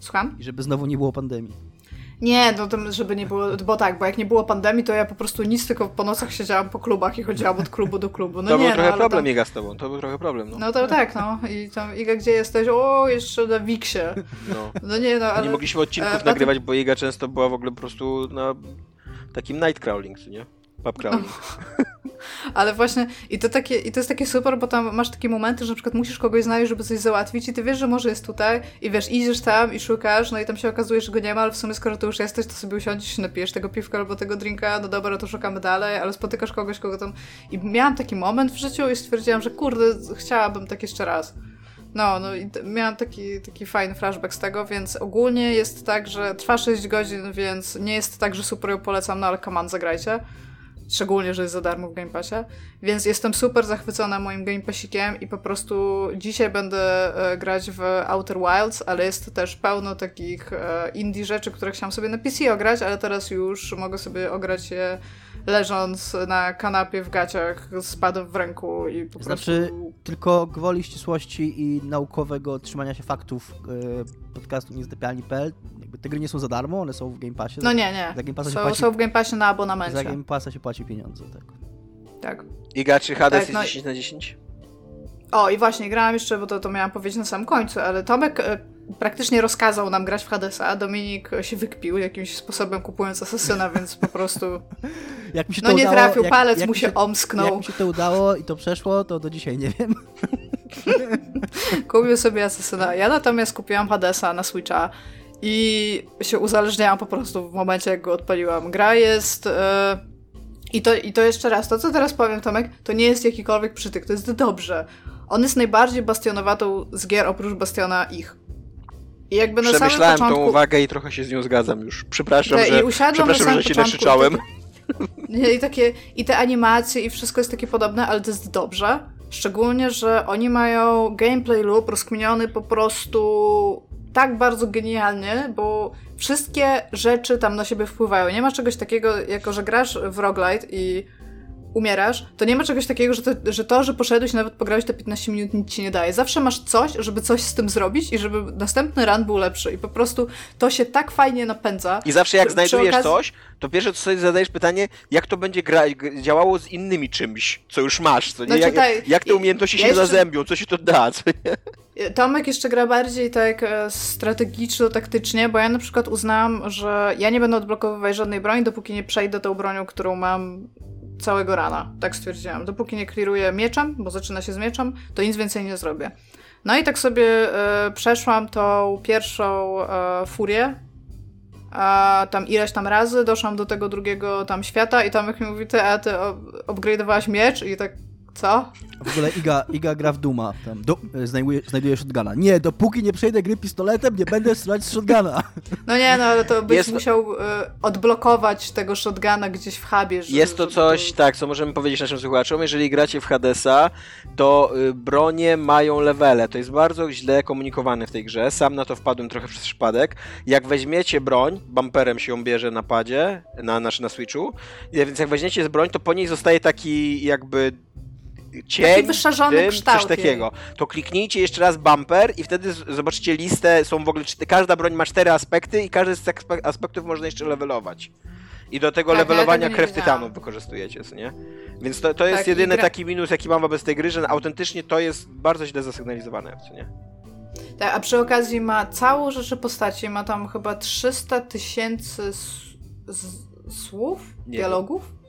C: Słucham?
D: I żeby znowu nie było pandemii.
C: Nie, no to żeby nie było, bo tak, bo jak nie było pandemii, to ja po prostu nic, tylko po nocach siedziałam po klubach i chodziłam od klubu do klubu. No
B: to
C: nie,
B: był
C: no,
B: trochę problem, tam... Iga, z tobą, to był trochę problem, no.
C: No to tak, no. I tam, Iga, gdzie jesteś? O, jeszcze na Wiksie. No. no nie, no, ale...
B: Nie mogliśmy odcinków e, nagrywać, bo Iga często była w ogóle po prostu na takim night crawling, nie? Pub crawling. No.
C: Ale właśnie, i to, takie, i to jest takie super, bo tam masz takie momenty, że na przykład musisz kogoś znaleźć, żeby coś załatwić i ty wiesz, że może jest tutaj i wiesz, idziesz tam i szukasz, no i tam się okazuje, że go nie ma, ale w sumie skoro tu już jesteś, to sobie usiądziesz napijesz tego piwka albo tego drinka, no dobra, to szukamy dalej, ale spotykasz kogoś, kogo tam... I miałam taki moment w życiu i stwierdziłam, że kurde, chciałabym tak jeszcze raz. No, no i miałam taki, taki fajny flashback z tego, więc ogólnie jest tak, że trwa 6 godzin, więc nie jest tak, że super ją polecam, no ale on, zagrajcie. Szczególnie, że jest za darmo w Game Passie. Więc jestem super zachwycona moim Game Passikiem i po prostu dzisiaj będę e, grać w Outer Wilds, ale jest też pełno takich e, indie rzeczy, które chciałam sobie na PC ograć, ale teraz już mogę sobie ograć je leżąc na kanapie w gaciach z padem w ręku i po
D: znaczy, prostu... tylko gwoli ścisłości i naukowego trzymania się faktów yy, podcastu niezdepialni.pl te gry nie są za darmo, one są w Game Passie.
C: No nie, nie. Za Game Passa są, płaci... są w Game Passie na abonamencie.
D: Za Game Passa się płaci pieniądze, tak.
C: Tak.
B: I gaczy Hades tak, no... 10 na 10?
C: O, i właśnie, grałam jeszcze, bo to, to miałam powiedzieć na samym końcu, ale Tomek e, praktycznie rozkazał nam grać w Hadesa, a Dominik się wykpił jakimś sposobem kupując Asasyna, więc po prostu jak mi się no nie udało, trafił, jak, palec jak mu się, się omsknął.
D: Jak mi się to udało i to przeszło, to do dzisiaj nie wiem.
C: Kupił sobie Asasyna. Ja natomiast kupiłam Hadesa na Switcha i się uzależniałam po prostu w momencie, jak go odpaliłam. Gra jest... Yy... I to, I to jeszcze raz, to co teraz powiem, Tomek, to nie jest jakikolwiek przytyk, to jest dobrze. On jest najbardziej bastionowatą z gier oprócz Bastiona ich.
B: I jakby na Przemyślałem początku... tą uwagę i trochę się z nią zgadzam już. Przepraszam, Te, że, przepraszam, że się nakrzyczałem.
C: I, takie, I te animacje i wszystko jest takie podobne, ale to jest dobrze. Szczególnie, że oni mają gameplay loop rozkminiony po prostu tak bardzo genialnie, bo wszystkie rzeczy tam na siebie wpływają. Nie ma czegoś takiego, jako że grasz w roguelite i umierasz, to nie ma czegoś takiego, że to, że to, że poszedłeś nawet pograłeś te 15 minut nic ci nie daje. Zawsze masz coś, żeby coś z tym zrobić i żeby następny run był lepszy i po prostu to się tak fajnie napędza.
B: I zawsze jak znajdujesz okazji... coś, to pierwsze co sobie zadajesz pytanie, jak to będzie gra działało z innymi czymś, co już masz, co nie? Znaczy, jak, tak, jak te umiejętności się jeszcze... zazębią, co się to da, co nie?
C: Tomek jeszcze gra bardziej tak e, strategiczno-taktycznie, bo ja na przykład uznałam, że ja nie będę odblokowywać żadnej broni, dopóki nie przejdę tą bronią, którą mam całego rana. Tak stwierdziłam. Dopóki nie clearuję mieczem, bo zaczyna się z mieczem, to nic więcej nie zrobię. No i tak sobie e, przeszłam tą pierwszą e, furię, a tam ileś tam razy doszłam do tego drugiego tam świata i tam jak mi mówi, ty, a ty upgrade'owałaś miecz i tak co?
D: W ogóle Iga, Iga gra w Duma. Tam do, znajduje, znajduje shotguna. Nie, dopóki nie przejdę gry pistoletem, nie będę strzelać z shotguna.
C: No nie, no ale to byś jest... musiał y, odblokować tego shotguna gdzieś w hubie.
B: Żeby, jest to coś, to... tak, co możemy powiedzieć naszym słuchaczom. Jeżeli gracie w Hadesa, to y, bronie mają levele. To jest bardzo źle komunikowane w tej grze. Sam na to wpadłem trochę przez przypadek. Jak weźmiecie broń, bumperem się ją bierze na padzie, na, na, na Switchu, więc jak weźmiecie z broń, to po niej zostaje taki jakby cień,
C: Taki kształt.
B: Coś takiego. To kliknijcie jeszcze raz bumper i wtedy zobaczycie listę, są w ogóle, każda broń ma cztery aspekty i każdy z tych aspektów można jeszcze levelować. I do tego tak, levelowania ja krew tytanów wykorzystujecie, nie? Więc to, to jest tak, jedyny gra... taki minus, jaki mam wobec tej gry, że autentycznie to jest bardzo źle zasygnalizowane, co nie?
C: Tak, a przy okazji ma całą rzeczy postaci, ma tam chyba 300 tysięcy słów, nie dialogów.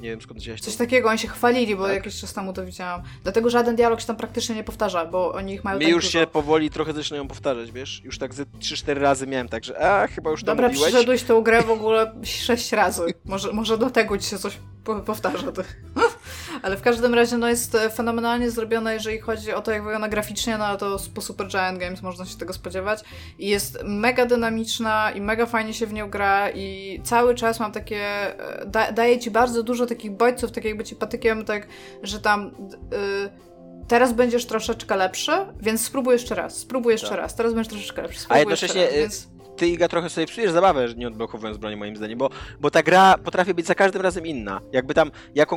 B: Nie wiem skąd wziąłeś
C: Coś takiego, oni się chwalili, bo tak? jakiś czas temu to widziałam. Dlatego żaden dialog się tam praktycznie nie powtarza, bo oni ich mają
B: Mi
C: tak
B: już
C: dużo.
B: się powoli trochę zaczynają powtarzać, wiesz? Już tak ze 3-4 razy miałem tak, że a, chyba już to
C: Dobra,
B: mówiłeś.
C: przyszedłeś tą grę w ogóle 6 razy. Może, może do tego ci się coś powtarza. To. Ale w każdym razie no, jest e, fenomenalnie zrobione, jeżeli chodzi o to, jak wygląda graficznie, no to po Super Giant Games można się tego spodziewać. I jest mega dynamiczna i mega fajnie się w nią gra i cały czas mam takie... E, da, daje ci bardzo dużo takich bodźców, tak jakby ci patykiem, tak, że tam... Yy, teraz będziesz troszeczkę lepszy, więc spróbuj jeszcze raz, spróbuj jeszcze tak. raz, teraz będziesz troszeczkę lepszy, spróbuj A jednocześnie raz, więc
B: ty, Iga, trochę sobie psujesz zabawę, nie odblokowując broni, moim zdaniem, bo, bo ta gra potrafi być za każdym razem inna. Jakby tam, jak,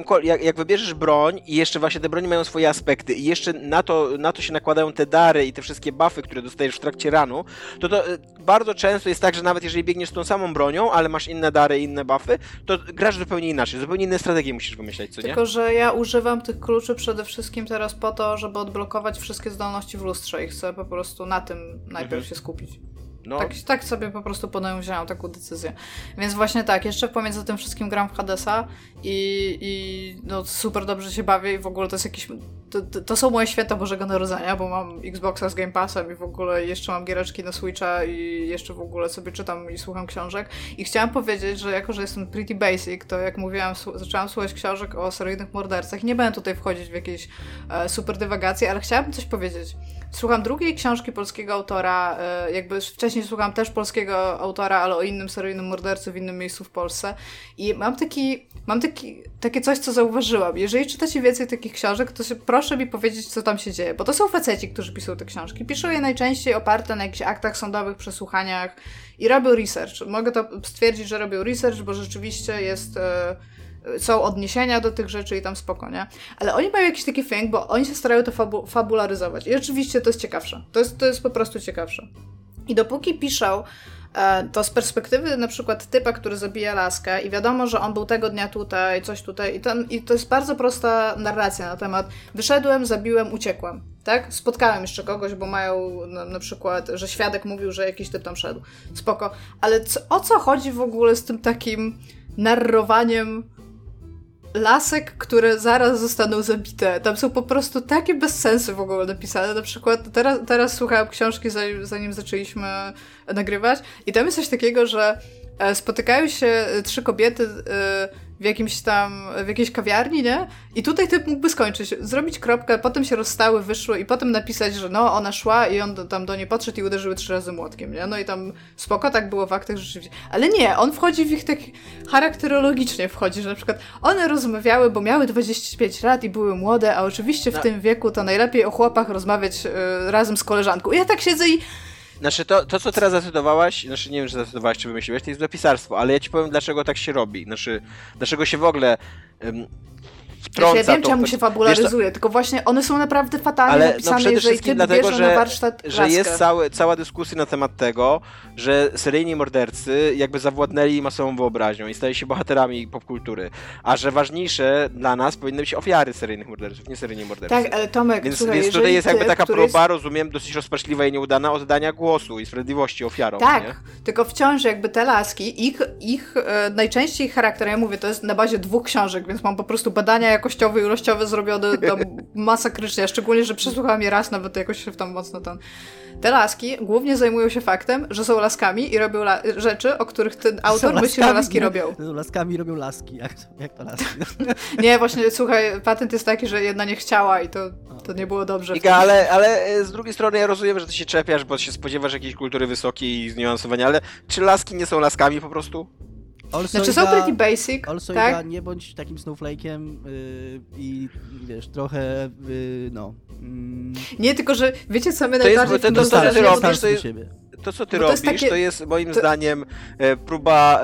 B: jak wybierzesz broń i jeszcze właśnie te broni mają swoje aspekty i jeszcze na to, na to się nakładają te dary i te wszystkie buffy, które dostajesz w trakcie ranu, to to e, bardzo często jest tak, że nawet jeżeli biegniesz z tą samą bronią, ale masz inne dary i inne buffy, to grasz zupełnie inaczej, zupełnie inne strategie musisz wymyślać, co
C: nie? Tylko, że ja używam tych kluczy przede wszystkim teraz po to, żeby odblokować wszystkie zdolności w lustrze i chcę po prostu na tym najpierw mhm. się skupić. No. Tak, tak sobie po prostu podjąłem taką decyzję. Więc właśnie tak, jeszcze pomiędzy tym wszystkim gram w Hadesa i, i no, super dobrze się bawię i w ogóle to jest jakiś... To, to, są moje święta Bożego Narodzenia, bo mam Xboxa z Game Passem i w ogóle jeszcze mam giereczki na Switcha i jeszcze w ogóle sobie czytam i słucham książek. I chciałam powiedzieć, że jako, że jestem pretty basic, to jak mówiłam, zaczęłam słuchać książek o seryjnych mordercach. Nie będę tutaj wchodzić w jakieś e, super dywagacje, ale chciałabym coś powiedzieć. Słucham drugiej książki polskiego autora, e, jakby wcześniej słucham też polskiego autora, ale o innym seryjnym mordercy w innym miejscu w Polsce. I mam taki, mam taki, takie coś, co zauważyłam. Jeżeli czytacie więcej takich książek, to się, proszę mi powiedzieć, co tam się dzieje. Bo to są faceci, którzy piszą te książki. Piszą je najczęściej oparte na jakichś aktach sądowych, przesłuchaniach i robią research. Mogę to stwierdzić, że robią research, bo rzeczywiście jest... E, są odniesienia do tych rzeczy i tam spoko, nie? Ale oni mają jakiś taki fang, bo oni się starają to fabu fabularyzować. I oczywiście to jest ciekawsze. To jest, to jest po prostu ciekawsze. I dopóki piszą e, to z perspektywy na przykład typa, który zabija laskę i wiadomo, że on był tego dnia tutaj, coś tutaj i, ten, i to jest bardzo prosta narracja na temat wyszedłem, zabiłem, uciekłem, tak? Spotkałem jeszcze kogoś, bo mają na, na przykład, że świadek mówił, że jakiś typ tam szedł. Spoko. Ale co, o co chodzi w ogóle z tym takim narrowaniem lasek, które zaraz zostaną zabite. Tam są po prostu takie bezsensy w ogóle napisane. Na przykład teraz, teraz słuchałam książki, zanim, zanim zaczęliśmy nagrywać i tam jest coś takiego, że e, spotykają się trzy kobiety e, w jakimś tam, w jakiejś kawiarni, nie? I tutaj typ mógłby skończyć, zrobić kropkę, potem się rozstały, wyszły i potem napisać, że no, ona szła i on tam do niej podszedł i uderzyły trzy razy młotkiem, nie? No i tam spoko, tak było w aktach rzeczywiście. Ale nie, on wchodzi w ich tak charakterologicznie wchodzi, że na przykład one rozmawiały, bo miały 25 lat i były młode, a oczywiście w no. tym wieku to najlepiej o chłopach rozmawiać y, razem z koleżanką. I ja tak siedzę i
B: znaczy to, to, co teraz zacytowałaś, znaczy nie wiem, czy zacytowałaś, czy wymyśliłeś, to jest dopisarstwo, ale ja ci powiem, dlaczego tak się robi. Znaczy, dlaczego się w ogóle wtrąca.
C: Ja wiem, to, czemu się fabularyzuje, to, tylko właśnie one są naprawdę fatalnie ale, no napisane, no jeżeli ty dlatego, że, na warsztat
B: że jest cały, cała dyskusja na temat tego, że seryjni mordercy jakby zawładnęli masową wyobraźnią i stali się bohaterami popkultury, a że ważniejsze dla nas powinny być ofiary seryjnych morderców, nie seryjni mordercy.
C: Tak, ale Tomek,
B: Więc,
C: słuchaj,
B: więc tutaj jest jakby taka próba, jest... rozumiem, dosyć rozpaczliwa i nieudana oddania głosu i sprawiedliwości ofiarom.
C: Tak,
B: nie?
C: tylko wciąż jakby te laski, ich, ich e, najczęściej charakter, ja mówię, to jest na bazie dwóch książek, więc mam po prostu badania jakościowe i ilościowe zrobione tam masakrycznie, szczególnie, że przesłuchałam je raz, nawet jakoś się tam mocno ten... Te laski głównie zajmują się faktem, że są laskami i robią la rzeczy, o których ten autor myśli, że laski robią.
D: Są laskami robią laski, jak, jak to laski?
C: nie, właśnie, słuchaj, patent jest taki, że jedna nie chciała i to, to nie było dobrze.
B: Iga, ale, ale e, z drugiej strony ja rozumiem, że ty się czepiasz, bo się spodziewasz jakiejś kultury wysokiej i zniuansowania, ale czy laski nie są laskami po prostu?
C: Also znaczy są pretty basic,
D: also
C: tak?
D: nie bądź takim snowflake'iem yy, i wiesz, trochę, yy, no...
C: Mm. Nie, tylko że wiecie co my to najbardziej...
B: Jest, to, to, to, to, to, to, to, to, to, to, co ty to robisz, takie... to jest moim to... zdaniem e, próba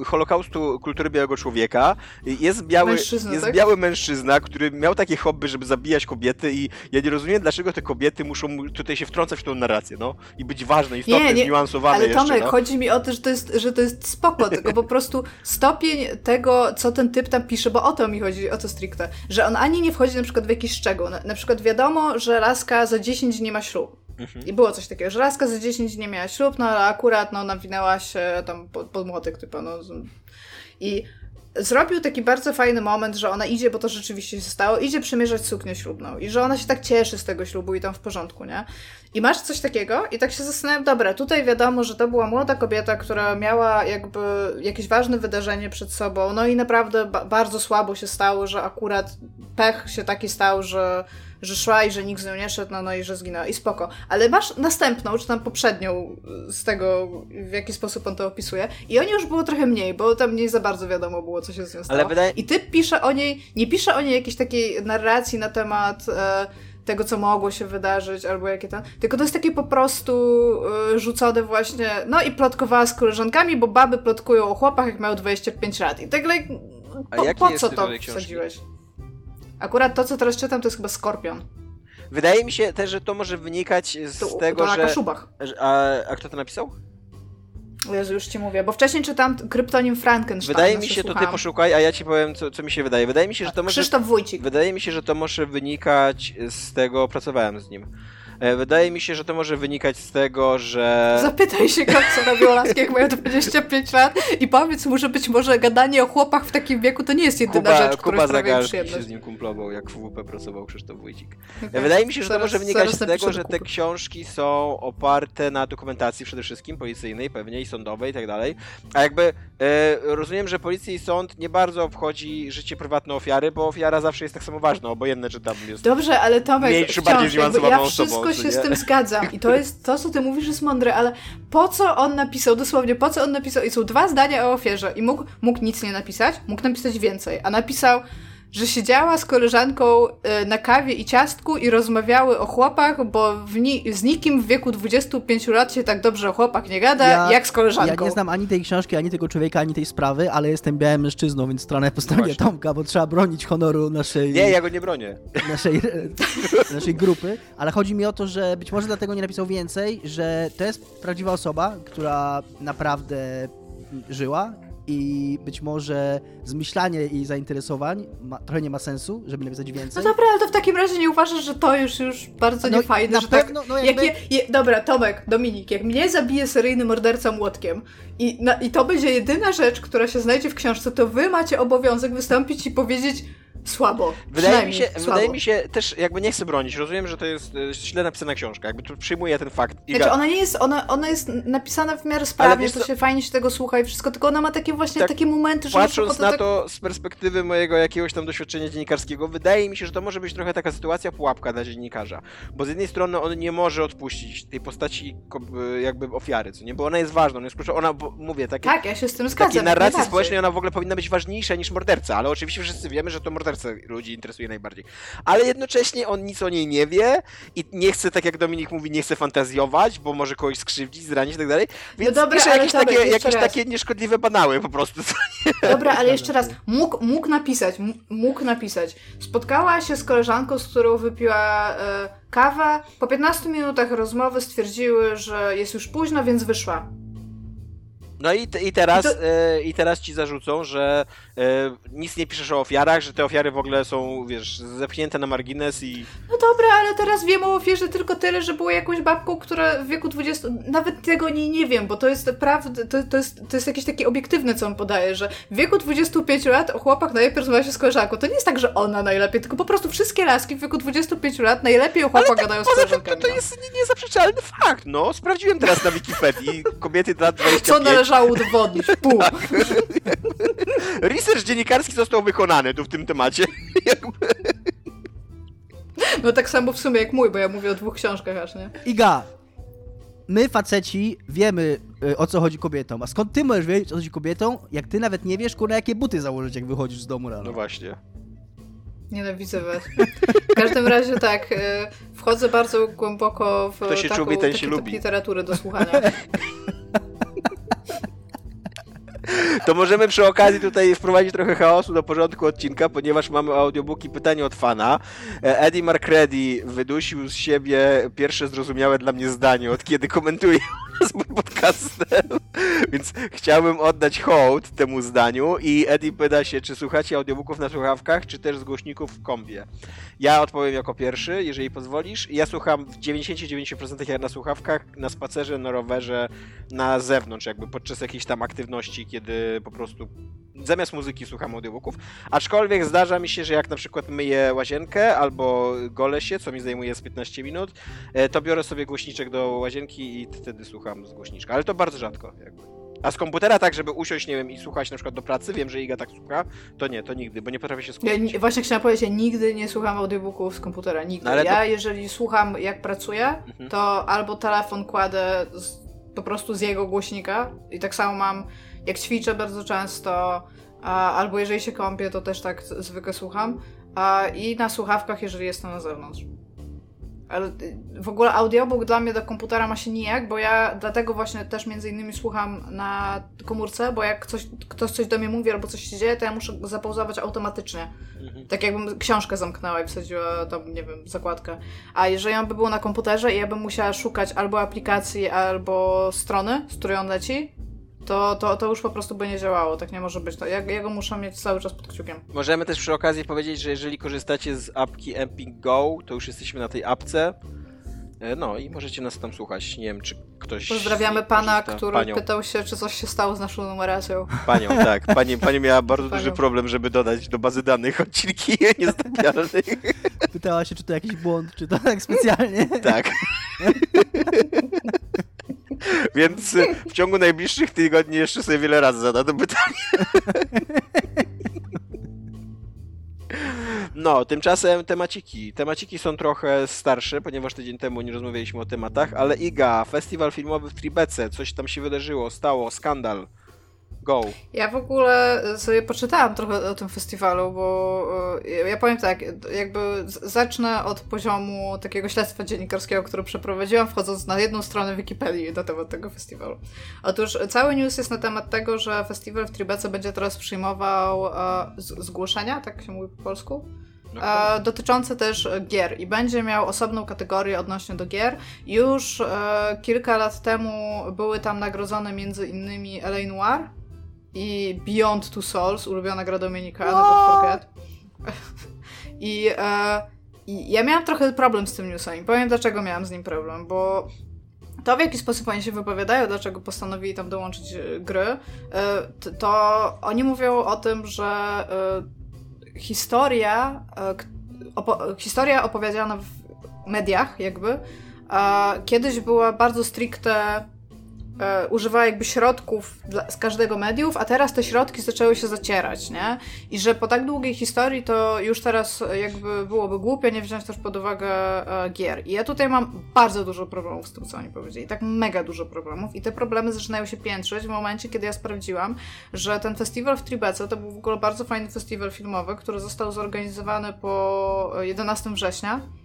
B: e, holokaustu kultury białego człowieka. Jest biały, mężczyzna, jest tak? biały mężczyzna, który miał takie hobby, żeby zabijać kobiety i ja nie rozumiem, dlaczego te kobiety muszą tutaj się wtrącać w tą narrację, no. I być ważne, istotne, nie, nie. zniuansowane
C: Ale
B: Tomek,
C: no. chodzi mi o to, że to jest, że to jest spoko, tylko po prostu stopień tego, co ten typ tam pisze, bo o to mi chodzi, o to stricte, że on ani nie wchodzi na przykład w jakiś szczegół. Na, na przykład wiadomo, że laska za 10 nie ma ślubu. Mhm. I było coś takiego, że laska za 10 nie miała ślub, no ale akurat no, nawinęła się tam pod, pod młotek typu, no. I zrobił taki bardzo fajny moment, że ona idzie, bo to rzeczywiście się stało, idzie przymierzać suknię ślubną i że ona się tak cieszy z tego ślubu i tam w porządku, nie? I masz coś takiego i tak się zastanawiam, dobra, tutaj wiadomo, że to była młoda kobieta, która miała jakby jakieś ważne wydarzenie przed sobą, no i naprawdę ba bardzo słabo się stało, że akurat pech się taki stał, że że szła i że nikt z nią nie szedł, no, no i że zginęła. I spoko. Ale masz następną, czy tam poprzednią z tego, w jaki sposób on to opisuje. I o niej już było trochę mniej, bo tam nie za bardzo wiadomo było, co się z nią stało. Ale wydaje... I ty pisze o niej, nie pisze o niej jakiejś takiej narracji na temat... E, tego, co mogło się wydarzyć, albo jakie tam. Tylko to jest takie po prostu y, rzucone właśnie. No i plotkowała z koleżankami, bo baby plotkują o chłopach, jak miał 25 lat. I tak, po, po co to wsadziłeś? Akurat to, co teraz czytam, to jest chyba Skorpion.
B: Wydaje mi się też, że to może wynikać z to, tego,
C: to
B: że...
C: Kaszubach.
B: A, a kto to napisał?
C: Jezu, już ci mówię, bo wcześniej czytam kryptonim Frankenstein.
B: Wydaje mi się, to ty poszukaj, a ja ci powiem, co, co mi się wydaje. Wydaje mi się, że to może...
C: Krzysztof Wójcik.
B: Wydaje mi się, że to może wynikać z tego, pracowałem z nim, wydaje mi się, że to może wynikać z tego, że...
C: Zapytaj się go, co robią laski, jak mają 25 lat. I powiedz mu, że być może gadanie o chłopach w takim wieku to nie jest jedyna
B: Kuba,
C: rzecz, która
B: Kuba Zagarski się z nim kumplował, jak w WP pracował Krzysztof Wójcik. Okay. Wydaje mi się, że zaraz, to może wynikać z tego, że te książki są oparte na dokumentacji przede wszystkim, policyjnej pewnie i sądowej i tak dalej, a jakby e, rozumiem, że policja i sąd nie bardzo obchodzi życie prywatne ofiary, bo ofiara zawsze jest tak samo ważna, obojętne czy tam jest
C: Dobrze, ale Tomek, mniejszy, wciąż, bardziej ja wszystko się z tym zgadzam i to jest to, co ty mówisz jest mądre, ale po co on napisał, dosłownie po co on napisał, i są dwa zdania o ofierze. I mógł, mógł nic nie napisać, mógł napisać więcej, a napisał że siedziała z koleżanką e, na kawie i ciastku i rozmawiały o chłopach, bo ni z nikim w wieku 25 lat się tak dobrze o chłopach nie gada, ja, jak z koleżanką.
D: Ja nie znam ani tej książki, ani tego człowieka, ani tej sprawy, ale jestem białym mężczyzną, więc stronę po stronie Właśnie. Tomka, bo trzeba bronić honoru naszej...
B: Nie, ja go nie bronię.
D: Naszej, naszej grupy, ale chodzi mi o to, że być może dlatego nie napisał więcej, że to jest prawdziwa osoba, która naprawdę żyła i być może zmyślanie jej zainteresowań ma, trochę nie ma sensu, żeby napisać więcej.
C: No dobra, ale to w takim razie nie uważasz, że to już już bardzo no, niefajne, że tak- pewno, tak... No jakby... jak je, je, dobra, Tomek, Dominik, jak mnie zabije seryjny morderca młotkiem i, na, i to będzie jedyna rzecz, która się znajdzie w książce, to wy macie obowiązek wystąpić i powiedzieć słabo.
B: Wydaje mi, się, słabo. wydaje mi się też, jakby nie chcę bronić, rozumiem, że to jest e, źle napisana książka, jakby tu przyjmuję ten fakt.
C: Iga... Znaczy ona nie jest, ona, ona jest napisana w miarę sprawnie, to się fajnie się tego słucha i wszystko, tylko ona ma takie właśnie tak, takie momenty, że...
B: Patrząc na tak... to z perspektywy mojego jakiegoś tam doświadczenia dziennikarskiego, wydaje mi się, że to może być trochę taka sytuacja pułapka dla dziennikarza, bo z jednej strony on nie może odpuścić tej postaci jakby ofiary, co nie, bo ona jest ważna, ona jest kluczowa, ona, bo, mówię, takie...
C: Tak, ja się z tym zgadzam.
B: Takiej narracji społecznej ona w ogóle powinna być ważniejsza niż morderca, ale oczywiście wszyscy wiemy, że to morderca ludzi interesuje najbardziej. Ale jednocześnie on nic o niej nie wie i nie chce, tak jak Dominik mówi, nie chce fantazjować, bo może kogoś skrzywdzić, zranić i tak dalej. Więc no dobra, pisze jakieś, takie, jakieś takie nieszkodliwe banały po prostu.
C: Dobra, ale jeszcze raz, mógł, mógł napisać, mógł napisać. Spotkała się z koleżanką, z którą wypiła e, kawę. Po 15 minutach rozmowy stwierdziły, że jest już późno, więc wyszła.
B: No i, i, teraz, I, to... e, i teraz ci zarzucą, że e, nic nie piszesz o ofiarach, że te ofiary w ogóle są, wiesz, zepchnięte na margines i...
C: No dobra, ale teraz wiem o ofierze tylko tyle, że było jakąś babką, która w wieku 20... Nawet tego nie, nie wiem, bo to jest prawda, to, to, jest, to jest jakieś takie obiektywne, co on podaje, że w wieku 25 lat chłopak najlepiej rozmawia się z koleżanką. To nie jest tak, że ona najlepiej, tylko po prostu wszystkie laski w wieku 25 lat najlepiej o chłopak gadają z koleżankami.
B: To, to jest niezaprzeczalny fakt, no. Sprawdziłem teraz na Wikipedii. Kobiety lat 25... Co
C: należało udowodnić. Pół. Tak.
B: Research dziennikarski został wykonany tu w tym temacie.
C: No tak samo w sumie jak mój, bo ja mówię o dwóch książkach aż, nie?
D: Iga, my faceci wiemy y, o co chodzi kobietom, a skąd ty możesz wiedzieć o co chodzi kobietom, jak ty nawet nie wiesz, kurna, jakie buty założyć, jak wychodzisz z domu rano.
B: No właśnie.
C: Nienawidzę was. W każdym razie tak, y, wchodzę bardzo głęboko w
B: to się
C: taką,
B: czubi, ten się lubi.
C: literatury do słuchania.
B: To możemy przy okazji tutaj wprowadzić trochę chaosu do porządku odcinka, ponieważ mamy audiobooki pytanie od fana. E, Eddie Marcready wydusił z siebie pierwsze zrozumiałe dla mnie zdanie, od kiedy komentuje z podcastem. Więc chciałbym oddać hołd temu zdaniu i Eddie pyta się, czy słuchacie audiobooków na słuchawkach, czy też z głośników w kombie. Ja odpowiem jako pierwszy, jeżeli pozwolisz. Ja słucham w 99% na słuchawkach, na spacerze, na rowerze, na zewnątrz, jakby podczas jakiejś tam aktywności, kiedy po prostu zamiast muzyki słucham audiobooków. Aczkolwiek zdarza mi się, że jak na przykład myję łazienkę albo golę się, co mi zajmuje z 15 minut, e, to biorę sobie głośniczek do łazienki i wtedy słucham z głośniczka. Ale to bardzo rzadko. Jakby. A z komputera tak, żeby usiąść, nie wiem, i słuchać na przykład do pracy, wiem, że Iga tak słucha, to nie, to nigdy, bo nie potrafię się skupić.
C: Ja właśnie chciałam powiedzieć, ja nigdy nie słucham audiobooków z komputera, nigdy. No, ja to... jeżeli słucham jak pracuję, mhm. to albo telefon kładę z, po prostu z jego głośnika i tak samo mam jak ćwiczę bardzo często, a, albo jeżeli się kąpię, to też tak zwykle słucham. A, I na słuchawkach, jeżeli jestem na zewnątrz. Ale y, w ogóle audiobook dla mnie do komputera ma się nijak, bo ja dlatego właśnie też między innymi słucham na komórce, bo jak coś, ktoś coś do mnie mówi albo coś się dzieje, to ja muszę zapauzować automatycznie. Mhm. Tak jakbym książkę zamknęła i wsadziła tam, nie wiem, zakładkę. A jeżeli on by był na komputerze i ja bym musiała szukać albo aplikacji, albo strony, z której on leci, to, to, to już po prostu by nie działało, tak nie może być. To ja, ja go muszę mieć cały czas pod kciukiem.
B: Możemy też przy okazji powiedzieć, że jeżeli korzystacie z apki Emping Go, to już jesteśmy na tej apce. E, no i możecie nas tam słuchać. Nie wiem, czy ktoś.
C: Pozdrawiamy pana, który Panią. pytał się, czy coś się stało z naszą numeracją.
B: Panią, tak. Pani, pani miała bardzo Panią. duży problem, żeby dodać do bazy danych odcinki niezatapialnych.
D: Pytała się, czy to jakiś błąd, czy to tak specjalnie.
B: Tak. Więc w ciągu najbliższych tygodni jeszcze sobie wiele razy zada to pytanie. No, tymczasem temaciki. Temaciki są trochę starsze, ponieważ tydzień temu nie rozmawialiśmy o tematach, ale IGA, festiwal filmowy w Tribece, coś tam się wydarzyło, stało, skandal. Go.
C: Ja w ogóle sobie poczytałam trochę o tym festiwalu, bo e, ja powiem tak, jakby zacznę od poziomu takiego śledztwa dziennikarskiego, które przeprowadziłam, wchodząc na jedną stronę Wikipedii na temat tego festiwalu. Otóż cały news jest na temat tego, że festiwal w Tribece będzie teraz przyjmował e, zgłoszenia, tak się mówi po polsku? E, dotyczące też gier i będzie miał osobną kategorię odnośnie do gier. Już e, kilka lat temu były tam nagrodzone między innymi LA Noir, i Beyond Two Souls, ulubiona gra Dominika, no. Never Forget. I, e, I ja miałam trochę problem z tym newsem i powiem dlaczego miałam z nim problem, bo to w jaki sposób oni się wypowiadają, dlaczego postanowili tam dołączyć e, gry, e, to oni mówią o tym, że e, historia, opo historia opowiedziana w mediach jakby, kiedyś była bardzo stricte e, używała jakby środków dla, z każdego mediów, a teraz te środki zaczęły się zacierać, nie? I że po tak długiej historii to już teraz jakby byłoby głupio nie wziąć też pod uwagę e, gier. I ja tutaj mam bardzo dużo problemów z tym, co oni powiedzieli. Tak mega dużo problemów i te problemy zaczynają się piętrzyć w momencie, kiedy ja sprawdziłam, że ten festiwal w Tribece to był w ogóle bardzo fajny festiwal filmowy, który został zorganizowany po 11 września E,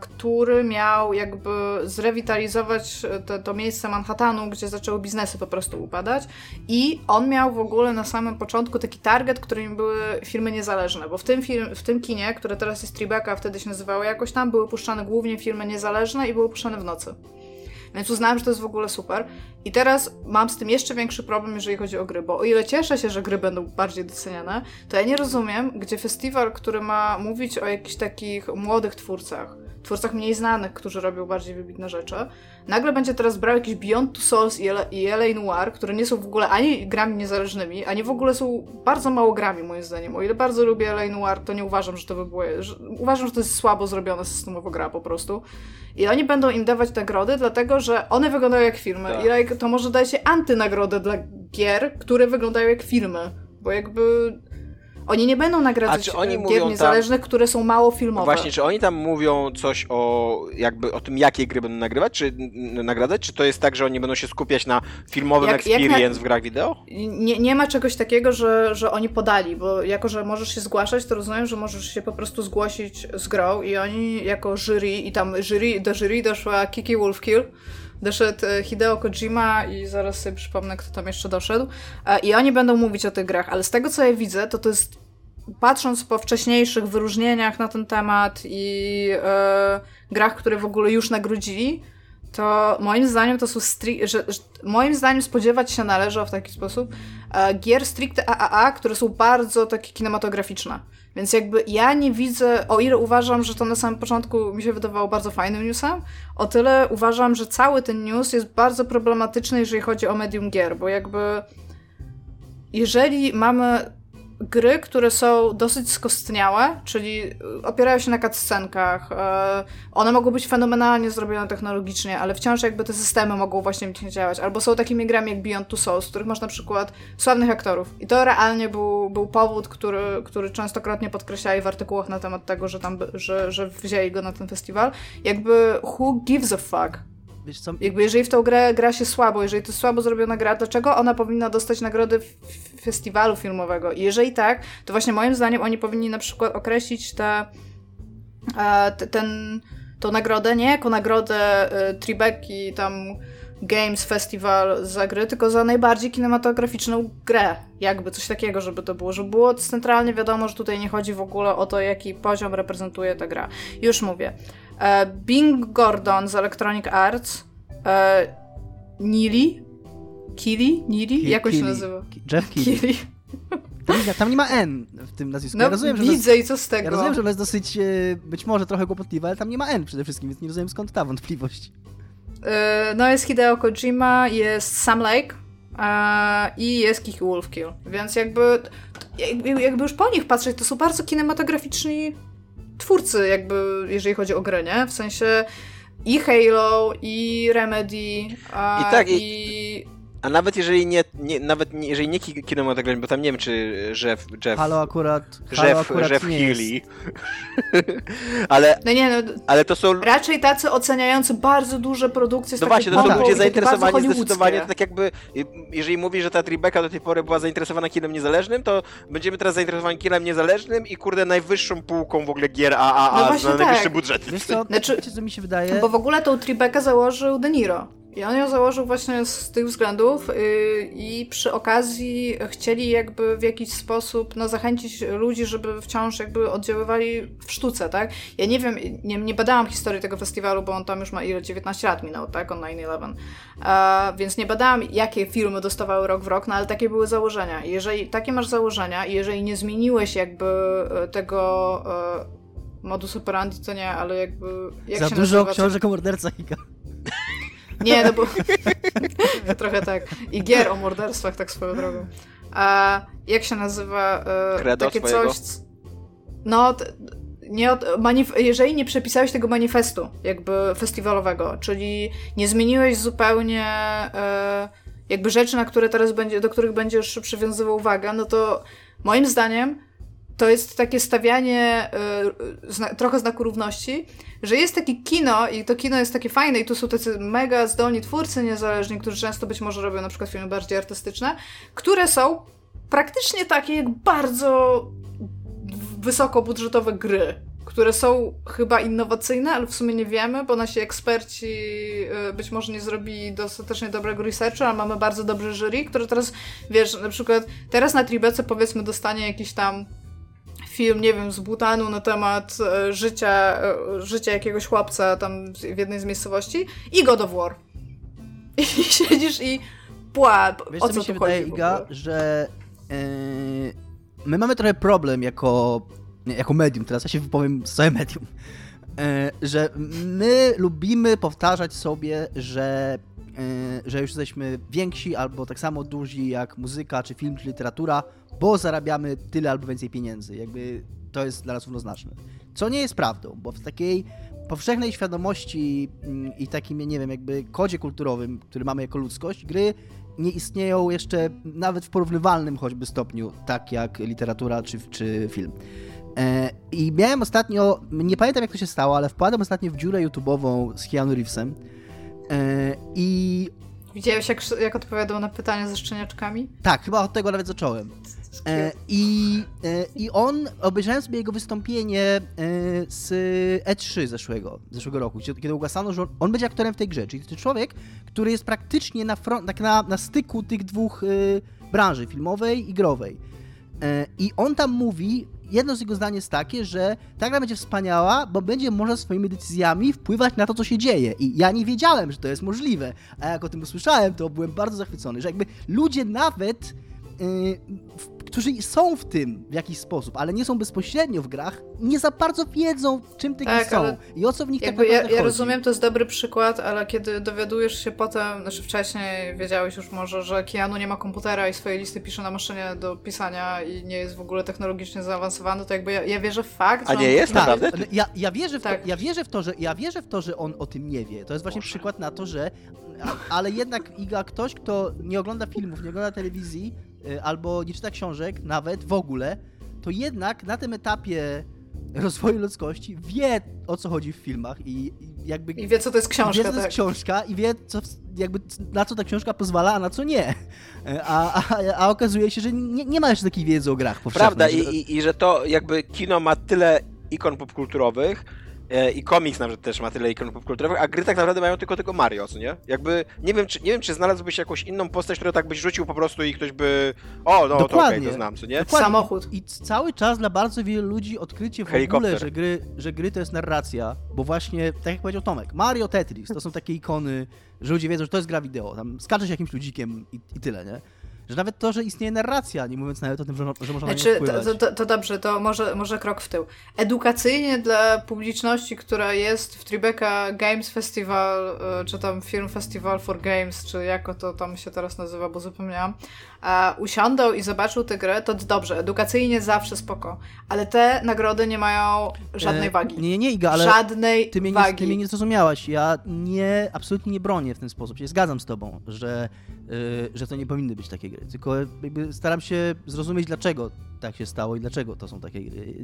C: który miał jakby zrewitalizować to, to, miejsce Manhattanu, gdzie zaczęły biznesy po prostu upadać i on miał w ogóle na samym początku taki target, którym były filmy niezależne, bo w tym, film, w tym kinie, które teraz jest Tribeca, wtedy się nazywało jakoś tam, były puszczane głównie filmy niezależne i były puszczane w nocy. Więc uznałam, że to jest w ogóle super. I teraz mam z tym jeszcze większy problem, jeżeli chodzi o gry, bo o ile cieszę się, że gry będą bardziej doceniane, to ja nie rozumiem, gdzie festiwal, który ma mówić o jakichś takich młodych twórcach, twórcach mniej znanych, którzy robią bardziej wybitne rzeczy, nagle będzie teraz brał jakiś Beyond Two Souls i, LA Noir, które nie są w ogóle ani grami niezależnymi, ani w ogóle są bardzo mało grami, moim zdaniem. O ile bardzo lubię LA Noir, to nie uważam, że to by było... Że, uważam, że to jest słabo zrobione systemowo gra po prostu. I oni będą im dawać nagrody, dlatego że one wyglądają jak filmy. Tak. I like, to może dajcie antynagrodę dla gier, które wyglądają jak filmy. Bo jakby oni nie będą nagradzać oni e, gier niezależnych, tam, które są mało filmowe.
B: Właśnie, czy oni tam mówią coś o jakby o tym, jakie gry będą nagrywać, czy nagradzać? Czy to jest tak, że oni będą się skupiać na filmowym jak, experience jak na, w grach wideo?
C: Nie, nie ma czegoś takiego, że, że oni podali, bo jako, że możesz się zgłaszać, to rozumiem, że możesz się po prostu zgłosić z grą i oni jako jury, i tam jury, do jury doszła Kiki Wolfkill, doszedł e, Hideo Kojima i zaraz sobie przypomnę, kto tam jeszcze doszedł. E, I oni będą mówić o tych grach, ale z tego, co ja widzę, to to jest patrząc po wcześniejszych wyróżnieniach na ten temat i e, grach, które w ogóle już nagrodzili, to moim zdaniem to są stri- że, że, moim zdaniem spodziewać się należy w taki sposób e, gier stricte AAA, które są bardzo takie kinematograficzne. Więc jakby ja nie widzę, o ile uważam, że to na samym początku mi się wydawało bardzo fajnym newsem, o tyle uważam, że cały ten news jest bardzo problematyczny, jeżeli chodzi o medium gier, bo jakby jeżeli mamy gry, które są dosyć skostniałe, czyli opierają się na cutscenkach. E, one mogą być fenomenalnie zrobione technologicznie, ale wciąż jakby te systemy mogą właśnie nie działać. Albo są takimi grami jak Beyond Two Souls, w których masz na przykład sławnych aktorów. I to realnie był, był powód, który, który częstokrotnie podkreślali w artykułach na temat tego, że, tam, że, że wzięli go na ten festiwal. Jakby who gives a fuck? Wiesz co? Jakby jeżeli w tą grę gra się słabo, jeżeli to słabo zrobiona gra, dlaczego ona powinna dostać nagrody festiwalu filmowego? I jeżeli tak, to właśnie moim zdaniem oni powinni na przykład określić te, te ten, tą nagrodę nie jako nagrodę y, Tribeki tam Games Festival za gry, tylko za najbardziej kinematograficzną grę. Jakby coś takiego, żeby to było. Żeby było centralnie wiadomo, że tutaj nie chodzi w ogóle o to, jaki poziom reprezentuje ta gra. Już mówię. E, Bing Gordon z Electronic Arts, e, Nili, Kili, Nili, jak on się nazywa?
D: Jeff Kili. tam nie ma N w tym nazwisku.
C: No, ja rozumiem, że widzę jest, i co z tego?
D: Ja rozumiem, że ono jest dosyć, e, być może trochę kłopotliwe, ale tam nie ma N przede wszystkim, więc nie rozumiem skąd ta wątpliwość.
C: No jest Hideo Kojima, jest Sam Lake i jest Kiki Wolfkill, więc jakby, jakby już po nich patrzeć, to są bardzo kinematograficzni twórcy, jakby, jeżeli chodzi o grę, nie? W sensie i Halo, i Remedy, a, I, tak, i, i
B: a nawet jeżeli nie, nie nawet nie, jeżeli nie kinematograficzny, bo tam nie wiem, czy Jeff... Jeff
D: Halo akurat,
B: Halo
D: Jeff,
B: akurat Jeff Healy. ale,
C: no nie, no,
B: ale to są...
C: Raczej tacy oceniający bardzo duże produkcje.
B: No właśnie, to są ludzie zainteresowani zdecydowanie, to tak jakby, jeżeli mówi, że ta Tribeca do tej pory była zainteresowana kinem niezależnym, to będziemy teraz zainteresowani kinem niezależnym i kurde najwyższą półką w ogóle gier AAA no za tak. najwyższy budżet.
D: Wiesz co, znaczy, co mi się wydaje?
C: Bo w ogóle tą Tribeca założył De Niro. I on ją założył właśnie z tych względów yy, i przy okazji chcieli jakby w jakiś sposób no, zachęcić ludzi, żeby wciąż jakby oddziaływali w sztuce, tak? Ja nie wiem, nie, nie badałam historii tego festiwalu, bo on tam już ma ile? 19 lat minął, tak? On 9-11. Uh, więc nie badałam, jakie filmy dostawały rok w rok, no ale takie były założenia. Jeżeli takie masz założenia i jeżeli nie zmieniłeś jakby e, tego... Uh, modus operandi to nie, ale jakby...
D: Jak Za dużo nazywa, książek o mordercach
C: nie, no bo trochę tak. I gier o morderstwach tak swoją drogą. A jak się nazywa
B: e, takie coś...
C: No, nie od, manif- jeżeli nie przepisałeś tego manifestu jakby festiwalowego, czyli nie zmieniłeś zupełnie e, jakby rzeczy, na które teraz będzie, do których będziesz przywiązywał uwagę, no to moim zdaniem to jest takie stawianie y, zna, trochę znaku równości, że jest takie kino i to kino jest takie fajne i tu są tacy mega zdolni twórcy niezależni, którzy często być może robią na przykład filmy bardziej artystyczne, które są praktycznie takie jak bardzo wysokobudżetowe gry, które są chyba innowacyjne, ale w sumie nie wiemy, bo nasi eksperci y, być może nie zrobili dostatecznie dobrego researchu, ale mamy bardzo dobry jury, które teraz, wiesz, na przykład teraz na Tribece powiedzmy dostanie jakiś tam film, nie wiem, z Butanu na temat e, życia, e, życia jakiegoś chłopca tam w jednej z miejscowości i God of War. I siedzisz i pła,
D: Wiesz, o co, co mi się wydaje, Iga, że yy, my mamy trochę problem jako, jako medium, teraz ja się wypowiem z całym medium, yy, że my lubimy powtarzać sobie, że że już jesteśmy więksi albo tak samo duzi jak muzyka, czy film, czy literatura, bo zarabiamy tyle albo więcej pieniędzy. Jakby to jest dla nas równoznaczne. Co nie jest prawdą, bo w takiej powszechnej świadomości mm, i takim, nie wiem, jakby kodzie kulturowym, który mamy jako ludzkość, gry nie istnieją jeszcze nawet w porównywalnym choćby stopniu, tak jak literatura czy, czy film. E, I miałem ostatnio, nie pamiętam jak to się stało, ale wpadłem ostatnio w dziurę YouTube'ową z Keanu Reevesem e, i
C: Widziałeś, jak, jak odpowiadał na pytania ze szczeniaczkami?
D: Tak, chyba od tego nawet zacząłem. E, i, e, I on, obejrzałem sobie jego wystąpienie e, z E3 zeszłego, zeszłego roku, kiedy ugasano, że on, będzie aktorem w tej grze. Czyli to człowiek, który jest praktycznie na, front, tak na, na styku tych dwóch branży, filmowej i growej. I on tam mówi, jedno z jego zdań jest takie, że ta gra będzie wspaniała, bo będzie można swoimi decyzjami wpływać na to, co się dzieje. I ja nie wiedziałem, że to jest możliwe. A jak o tym usłyszałem, to byłem bardzo zachwycony, że jakby ludzie nawet którzy są w tym w jakiś sposób, ale nie są bezpośrednio w grach, nie za bardzo wiedzą, czym te tak, gry są i o co w nich tak naprawdę
C: ja,
D: chodzi.
C: Ja rozumiem, to jest dobry przykład, ale kiedy dowiadujesz się potem, znaczy wcześniej wiedziałeś już może, że Keanu nie ma komputera i swoje listy pisze na maszynie do pisania i nie jest w ogóle technologicznie zaawansowany, to jakby ja, ja wierzę w fakt,
B: A nie jest, tak, naprawdę?
D: Ja, ja, wierzę w to, tak. ja, wierzę w to, że, ja wierzę w to, że on o tym nie wie. To jest właśnie Boże. przykład na to, że ale jednak Iga, ktoś, kto nie ogląda filmów, nie ogląda telewizji, albo nie czyta książek, nawet w ogóle, to jednak na tym etapie rozwoju ludzkości wie o co chodzi w filmach i jakby...
C: I wie co to jest książka,
D: wie, co to jest tak. książka i wie co, jakby na co ta książka pozwala, a na co nie. A, a, a okazuje się, że nie, nie ma jeszcze takiej wiedzy o grach powszechnej.
B: Prawda I, i, i że to jakby kino ma tyle ikon popkulturowych, E, i komiks nawet też ma tyle ikon popkulturowych, a gry tak naprawdę mają tylko tego Mario, co nie? Jakby, nie wiem, czy, nie wiem, czy znalazłbyś jakąś inną postać, którą tak byś rzucił po prostu i ktoś by, o, no Dokładnie. to okej, okay, to znam, co nie?
C: Dokładnie. Samochód.
D: I cały czas dla bardzo wielu ludzi odkrycie w Helikopter. ogóle, że gry, że gry to jest narracja, bo właśnie, tak jak powiedział Tomek, Mario, Tetris, to są takie ikony, że ludzie wiedzą, że to jest gra wideo, tam skaczesz jakimś ludzikiem i, i tyle, nie? Że nawet to, że istnieje narracja, nie mówiąc nawet o tym, że, że można znaczy, na
C: to, to, to, dobrze, to może, może krok w tył. Edukacyjnie dla publiczności, która jest w Tribeca Games Festival, e, czy tam Film Festival for Games, czy jako to tam się teraz nazywa, bo zapomniałam, a usiądą i zobaczył tę grę, to dobrze, edukacyjnie zawsze spoko, ale te nagrody nie mają żadnej e, wagi.
D: Nie, nie, Iga, ale
C: żadnej
D: ty mnie,
C: wagi.
D: Nie, ty mnie nie zrozumiałaś. Ja nie, absolutnie nie bronię w ten sposób. Się zgadzam z tobą, że, że to nie powinny być takie gry. Tylko jakby staram się zrozumieć, dlaczego tak się stało i dlaczego to są takie gry.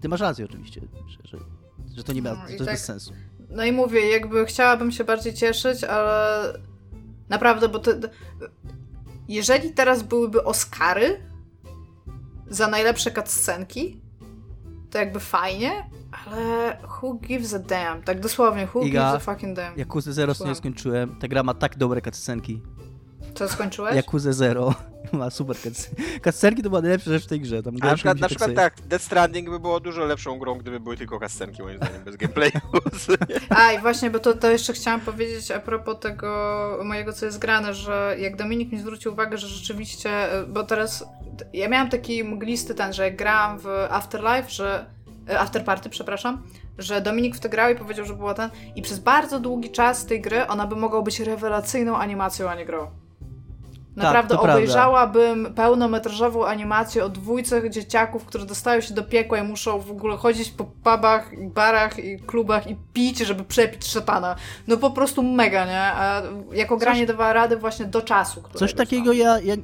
D: Ty masz rację oczywiście, że, że, to nie ma, no, to tak, bez sensu.
C: No i mówię, jakby chciałabym się bardziej cieszyć, ale naprawdę, bo to jeżeli teraz byłyby Oscary za najlepsze cutscenki, to jakby fajnie, ale who gives a damn? Tak dosłownie, who Iga, gives a fucking damn?
D: Yakuza Zero nie skończyłem. Ta gra ma tak dobre cutscenki.
C: Co skończyłeś?
D: Yakuza Zero. Ma super cutscenki. to była najlepsza rzecz w tej grze. Tam
B: A na przykład, na przykład tak, Death Stranding by było dużo lepszą grą, gdyby były tylko cutscenki, moim zdaniem, bez gameplayu.
C: A i właśnie, bo to, to jeszcze chciałam powiedzieć a propos tego mojego, co jest grane, że jak Dominik mi zwrócił uwagę, że rzeczywiście, bo teraz ja miałam taki mglisty ten, że jak grałam w Afterlife, że e, Afterparty, przepraszam, że Dominik w to grał i powiedział, że była ten i przez bardzo długi czas tej gry ona by mogła być rewelacyjną animacją, a nie grą. Tak, Naprawdę tak, obejrzałabym prawda. pełnometrażową animację o dwójce dzieciaków, którzy dostają się do piekła i muszą w ogóle chodzić po pubach, barach i klubach i pić, żeby przepić szatana. No po prostu mega, nie? A jako gra nie dawała rady właśnie do czasu.
D: Coś takiego ja, ja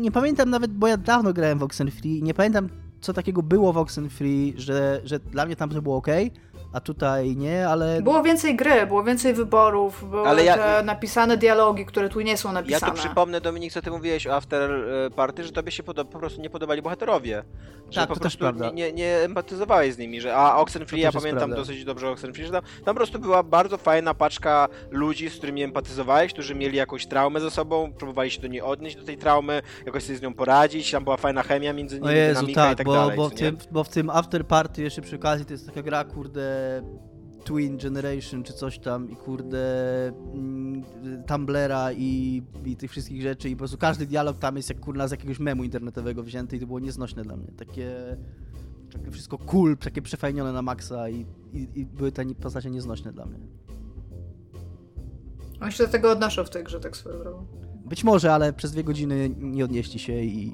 D: nie pamiętam nawet, bo ja dawno grałem w Oxenfree, nie pamiętam co takiego było w Oxenfree, że, że dla mnie tam to było ok, a tutaj nie, ale...
C: Było więcej gry, było więcej wyborów, były ja... napisane dialogi, które tu nie są napisane.
B: Ja tu przypomnę, Dominik, co ty mówiłeś o After e, Party, że tobie się po prostu nie podobali bohaterowie. Że tak, po to prostu prawda. Nie, nie empatyzowałeś z nimi, że a Oxenfree, ja pamiętam dosyć dobrze Oxenfree, że tam, tam po prostu była bardzo fajna paczka ludzi, z którymi empatyzowałeś, którzy mieli jakąś traumę ze sobą, próbowali się do niej odnieść, do tej traumy, jakoś sobie z nią poradzić, tam była fajna chemia między nimi, o Jezu, dynamika tak, i tak
D: bo,
B: dalej.
D: Bo w, tym, bo w tym After Party jeszcze przy okazji to jest taka gra, kurde, Twin Generation czy coś tam i kurde mm, Tumblera i, i tych wszystkich rzeczy i po prostu każdy dialog tam jest jak kurna z jakiegoś memu internetowego wzięty i to było nieznośne dla mnie. Takie, takie wszystko cool, takie przefajnione na maksa i, i, i były te postacie nieznośne dla mnie.
C: On się do tego odnoszą w tej grze, tak swoją drogą.
D: Być może, ale przez dwie godziny nie odnieśli się i,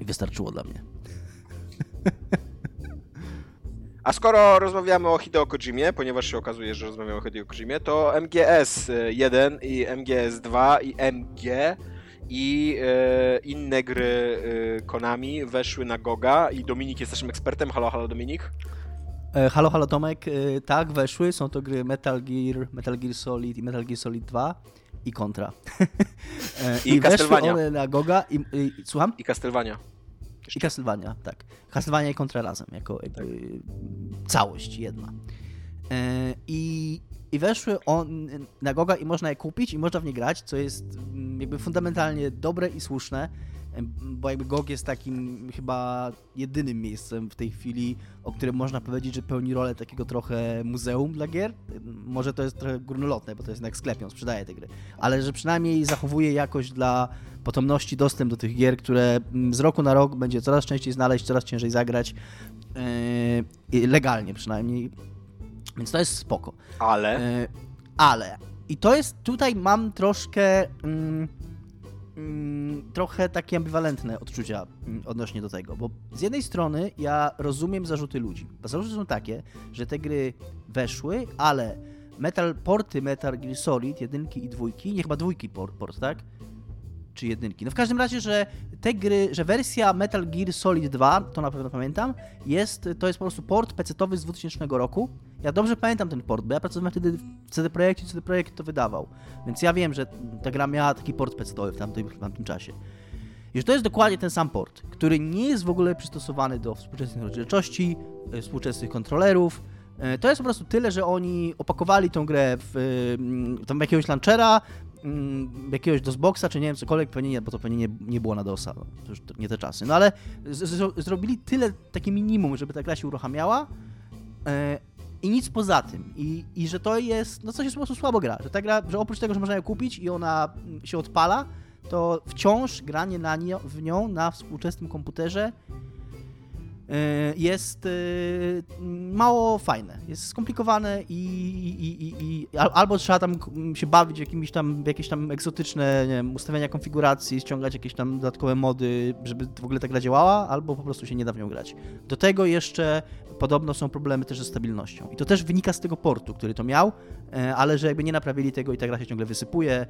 D: i wystarczyło dla mnie.
B: A skoro rozmawiamy o Hideo Kojimie, ponieważ się okazuje, że rozmawiamy o Hideo Kojimie, to MGS 1 i MGS 2 i MG i e, inne gry e, Konami weszły na Goga i Dominik jest naszym ekspertem. Halo, halo Dominik.
D: E, halo, halo Tomek. E, tak, weszły. Są to gry Metal Gear, Metal Gear Solid i Metal Gear Solid 2 i Contra.
B: E, I, I weszły one
D: na Goga i, i słucham?
B: I Castlevania.
D: I Castlevania, tak. Castlevania i Contra razem, jako tak. całość jedna. E, I, I weszły on na Goga i można je kupić i można w nie grać, co jest mm, jakby fundamentalnie dobre i słuszne bo jakby GOG jest takim chyba jedynym miejscem w tej chwili, o którym można powiedzieć, że pełni rolę takiego trochę muzeum dla gier. Może to jest trochę górnolotne, bo to jest jak sklep, on sprzedaje te gry, ale że przynajmniej zachowuje jakoś dla potomności dostęp do tych gier, które z roku na rok będzie coraz częściej znaleźć, coraz ciężej zagrać, yy, legalnie przynajmniej. Więc to jest spoko.
B: Ale? Yy,
D: ale. I to jest, tutaj mam troszkę... Yy, mm, trochę takie ambiwalentne odczucia mm, odnośnie do tego, bo z jednej strony ja rozumiem zarzuty ludzi. Bo zarzuty są takie, że te gry weszły, ale metal, porty Metal Gear Solid, jedynki i dwójki, nie chyba dwójki port, port tak? Czy jedynki. No w każdym razie, że te gry, że wersja Metal Gear Solid 2, to na pewno pamiętam, jest, to jest po prostu port PC-owy z 2000 roku. Ja dobrze pamiętam ten port, bo ja pracowałem wtedy w CD Projekcie, CD Projekt to wydawał. Więc ja wiem, że ta gra miała taki port PC-owy w tamtym, w tamtym czasie. I że to jest dokładnie ten sam port, który nie jest w ogóle przystosowany do współczesnych rozdzielczości, e, współczesnych kontrolerów, e, to jest po prostu tyle, że oni opakowali tą grę w, w tam jakiegoś launchera, Mm, jakiegoś DOSBoxa, czy nie wiem, cokolwiek, pewnie nie, bo to pewnie nie, nie było na DOSa, no, to już nie te czasy. No ale z, zrobili tyle, takie minimum, żeby ta gra się uruchamiała, e, i nic poza tym. I, I że to jest, no coś jest po prostu słabo gra. Że ta gra, że oprócz tego, że można ją kupić i ona się odpala, to wciąż granie na nie, w nią na współczesnym komputerze jest e, mało fajne, jest skomplikowane i, i, i, i, albo trzeba tam się bawić jakimiś tam, jakieś tam egzotyczne wiem, ustawienia konfiguracji, ściągać jakieś tam dodatkowe mody, żeby w ogóle ta gra działała, albo po prostu się nie da w nią grać. Do tego jeszcze podobno są problemy też ze stabilnością. I to też wynika z tego portu, który to miał, e, ale że jakby nie naprawili tego i ta gra się ciągle wysypuje,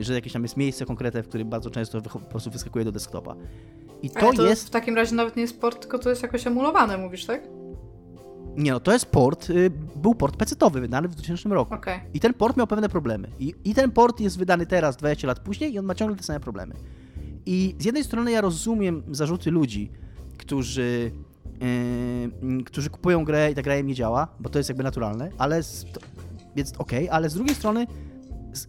D: że jakieś tam jest miejsce konkretne, w którym bardzo często po prostu wyskakuje do desktopa.
C: I to, to jest. W takim razie nawet nie jest port, tylko to jest jakoś emulowane, mówisz, tak?
D: Nie, no to jest port, y, był port PC-owy wydany w 2000 roku.
C: Okay.
D: I ten port miał pewne problemy. I, I ten port jest wydany teraz, 20 lat później, i on ma ciągle te same problemy. I z jednej strony ja rozumiem zarzuty ludzi, którzy, yy, którzy kupują grę i ta gra im nie działa, bo to jest jakby naturalne, ale z, to, więc okej, okay, ale z drugiej strony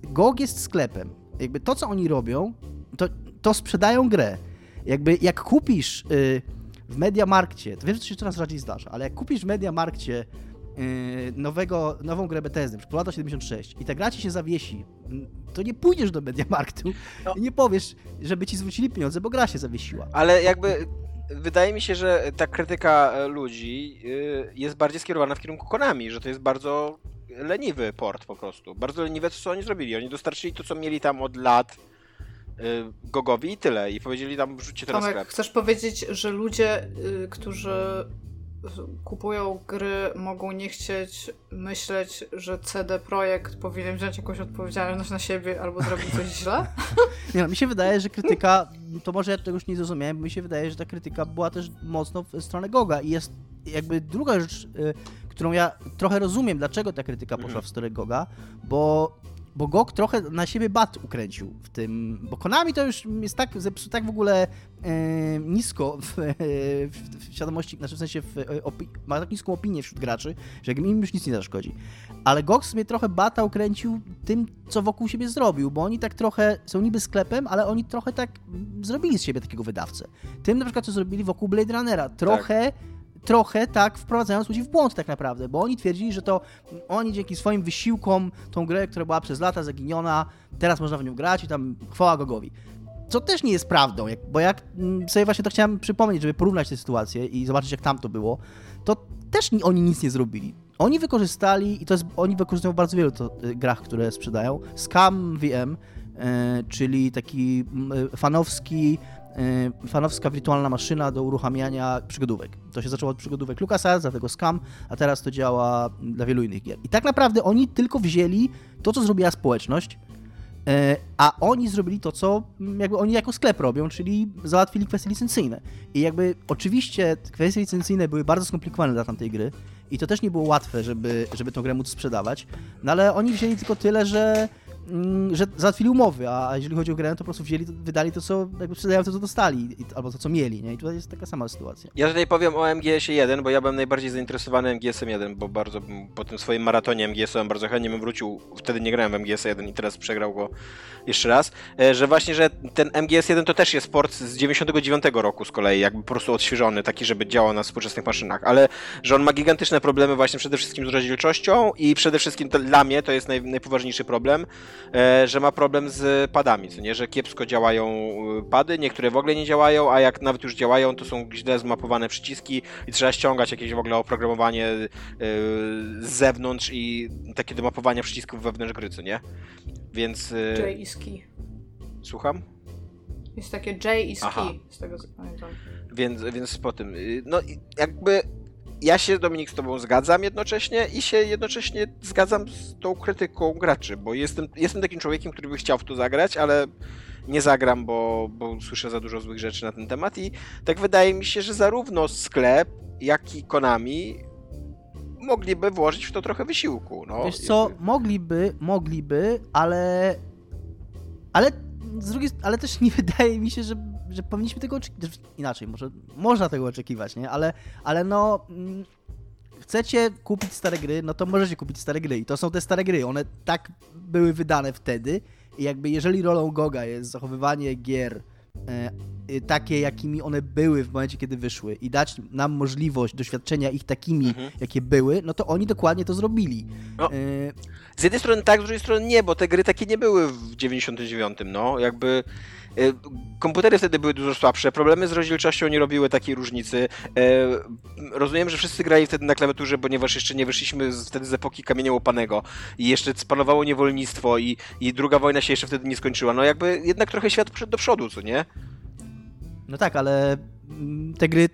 D: GOG jest sklepem. Jakby to, co oni robią, to, to sprzedają grę. Jakby jak kupisz y, w Mediamarkcie, to wiem, że to się coraz rzadziej zdarza, ale jak kupisz w Mediamarkcie y, nowego, nową grę Bethesdy, Lata 76 i ta gra ci się zawiesi, to nie pójdziesz do Mediamarktu no. i nie powiesz, żeby ci zwrócili pieniądze, bo gra się zawiesiła.
B: Ale jakby wydaje mi się, że ta krytyka e, ludzi y, jest bardziej skierowana w kierunku Konami, że to jest bardzo leniwy port po prostu. Bardzo leniwe to, co oni zrobili. Oni dostarczyli to, co mieli tam od lat Gogowi i tyle. I powiedzieli tam, wrzućcie teraz
C: Tomek, chcesz powiedzieć, że ludzie, y, którzy kupują gry, mogą nie chcieć myśleć, że CD Projekt powinien wziąć jakąś odpowiedzialność na siebie albo zrobić coś źle?
D: Nie, no, mi się wydaje, że krytyka, to może ja czegoś nie zrozumiałem, mi się wydaje, że ta krytyka była też mocno w stronę Goga i jest jakby druga rzecz, y, którą ja trochę rozumiem, dlaczego ta krytyka poszła mhm. w stronę Goga, bo bo GOG trochę na siebie bat ukręcił w tym, bo Konami to już jest tak, tak w ogóle e, nisko w, e, w, w, świadomości, znaczy w sensie w, e, opi- ma tak niską opinię wśród graczy, że im już nic nie zaszkodzi. Ale GOG sobie trochę bata ukręcił tym, co wokół siebie zrobił, bo oni tak trochę, są niby sklepem, ale oni trochę tak zrobili z siebie takiego wydawcę. Tym na przykład, co zrobili wokół Blade Runnera. Trochę tak trochę tak wprowadzając ludzi w błąd tak naprawdę, bo oni twierdzili, że to oni dzięki swoim wysiłkom tą grę, która była przez lata zaginiona, teraz można w nią grać i tam chwała Gogowi. Co też nie jest prawdą, bo jak mm, sobie właśnie to chciałem przypomnieć, żeby porównać tę sytuację i zobaczyć jak tam to było, to też oni nic nie zrobili. Oni wykorzystali, i to jest, oni wykorzystują w bardzo wielu to, y, grach, które sprzedają, Scam VM, y, czyli taki y, fanowski Y, fanowska wirtualna maszyna do uruchamiania przygodówek. To się zaczęło od przygodówek LucasArts, dlatego Scam, a teraz to działa dla wielu innych gier. I tak naprawdę oni tylko wzięli to, co zrobiła społeczność, y, a oni zrobili to, co jakby oni jako sklep robią, czyli załatwili kwestie licencyjne. I jakby oczywiście kwestie licencyjne były bardzo skomplikowane dla tamtej gry i to też nie było łatwe, żeby, żeby tę grę móc sprzedawać, no ale oni wzięli tylko tyle, że Mm, że załatwili umowy, a jeżeli chodzi o grę, to po prostu wzięli, wydali to, co jakby sprzedają to, co dostali, albo to, co mieli, nie? I tutaj jest taka sama sytuacja.
B: Ja tutaj powiem o MGS-ie 1, bo ja byłem najbardziej zainteresowany MGS-em 1, bo bardzo po tym swoim maratonie MGS-owym bardzo chętnie bym wrócił, wtedy nie grałem w MGS 1 i teraz przegrał go jeszcze raz, e, że właśnie, że ten MGS 1 to też jest port z 99 roku z kolei, jakby po prostu odświeżony, taki, żeby działał na współczesnych maszynach, ale że on ma gigantyczne problemy właśnie przede wszystkim z rozdzielczością i przede wszystkim dla mnie to jest naj, najpoważniejszy problem, że ma problem z padami, co nie, że kiepsko działają e, pady, niektóre w ogóle nie działają, a jak nawet już działają, to są źle zmapowane przyciski i trzeba ściągać jakieś w ogóle oprogramowanie e, z zewnątrz i takie do mapowania przycisków wewnątrz gry, co nie? Więc...
C: J i ski.
B: Słucham?
C: Jest takie J i ski, Aha. z tego co pamiętam.
B: Więc, więc po tym, no jakby ja się, Dominik, z tobą zgadzam jednocześnie i się jednocześnie zgadzam z tą krytyką graczy, bo jestem, jestem takim człowiekiem, który by chciał w to zagrać, ale nie zagram, bo, bo słyszę za dużo złych rzeczy na ten temat i tak wydaje mi się, że zarówno sklep, jak i Konami mogliby włożyć w to trochę wysiłku. No.
D: Wiesz co, mogliby, mogliby, ale ale z drugiej ale też nie wydaje mi się, że że powinniśmy tego oczekiwać. Inaczej, może można tego oczekiwać, nie? Ale, ale no. Mm, chcecie kupić stare gry, no to możecie kupić stare gry. I to są te stare gry. One tak były wydane wtedy. I jakby jeżeli rolą Goga jest zachowywanie gier e, y, takie, jakimi one były w momencie, kiedy wyszły i dać nam możliwość doświadczenia ich takimi, mhm. jakie były, no to oni dokładnie to zrobili. No,
B: y z jednej strony tak, z drugiej strony nie, bo te gry takie nie były w 99, no, jakby komputery wtedy były dużo słabsze, problemy z rozdzielczością nie robiły takiej różnicy. E, rozumiem, że wszyscy grali wtedy na klawiaturze, ponieważ jeszcze nie wyszliśmy z, wtedy z epoki kamienia łopanego i jeszcze spanowało niewolnictwo i, i druga wojna się jeszcze wtedy nie skończyła. No jakby jednak trochę świat poszedł do przodu, co nie?
D: No tak, ale mm, te gry.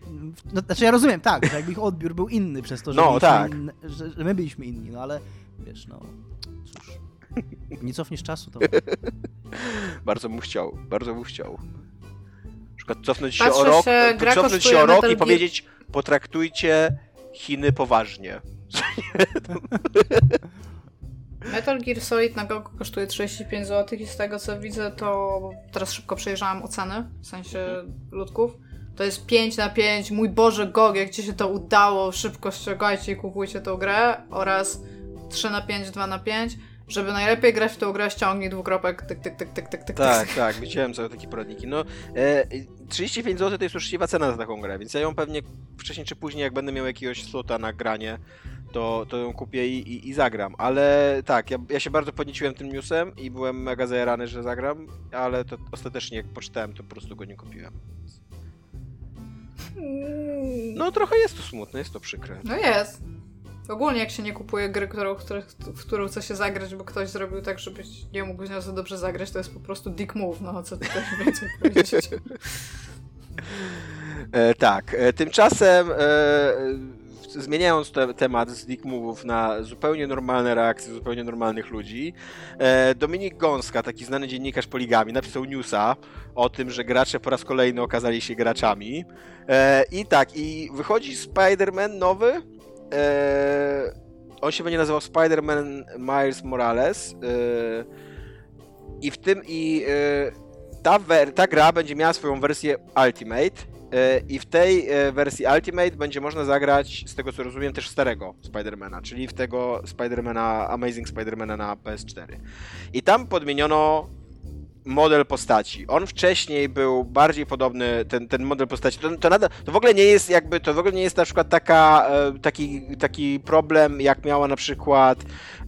D: No, znaczy ja rozumiem, tak, że jakby ich odbiór był inny przez to, że,
B: no, tak.
D: Inne, że, że, my byliśmy inni, no ale wiesz, no. Nie cofniesz czasu, to.
B: bardzo bym chciał, bardzo bym chciał. Na przykład cofnąć się o rok, się, cofnąć się o rok i powiedzieć, potraktujcie Chiny poważnie.
C: Metal Gear Solid na GOG kosztuje 35 zł i z tego co widzę, to teraz szybko przejrzałam oceny, w sensie ludków. To jest 5 na 5, mój Boże GOG, jak ci się to udało, szybko ściągajcie i kupujcie tą grę oraz 3 na 5, 2 na 5. Żeby najlepiej grać w tą grę, ściągnij dwukropek, tyk, tyk, tyk, tyk, tyk, tyk.
B: Tak, tak, widziałem sobie takie poradniki. No, e, 35 zł to jest uczciwa cena za taką grę, więc ja ją pewnie wcześniej czy później, jak będę miał jakiegoś slota na granie, to, to ją kupię i, i, i zagram. Ale tak, ja, ja, się bardzo podnieciłem tym newsem i byłem mega zajarany, że zagram, ale to ostatecznie jak poczytałem, to po prostu go nie kupiłem. No trochę jest to smutne, jest to przykre.
C: No jest. Ogólnie jak się nie kupuje gry, którą, w którą chce się zagrać, bo ktoś zrobił tak, żebyś nie mógł z nią za dobrze zagrać, to jest po prostu dick move, no co tutaj więcej powiedzieć.
B: E, tak, e, tymczasem e, zmieniając te, temat z Dick Move'ów na zupełnie normalne reakcje zupełnie normalnych ludzi, e, Dominik Gąska, taki znany dziennikarz poligami, napisał newsa o tym, że gracze po raz kolejny okazali się graczami. E, I tak, i wychodzi Spider-Man nowy. E, on się będzie nazywał Spider-Man Miles Morales. E, I w tym i e, ta, ta gra będzie miała swoją wersję Ultimate I w tej wersji Ultimate będzie można zagrać, z tego co rozumiem, też starego Spidermana, czyli w tego Spidermana, Amazing Spidermana na PS4. I tam podmieniono model postaci. On wcześniej był bardziej podobny, ten, ten model postaci. To, to, nada, to w ogóle nie jest jakby, to w ogóle nie jest na przykład taka, e, taki, taki problem, jak miała na przykład,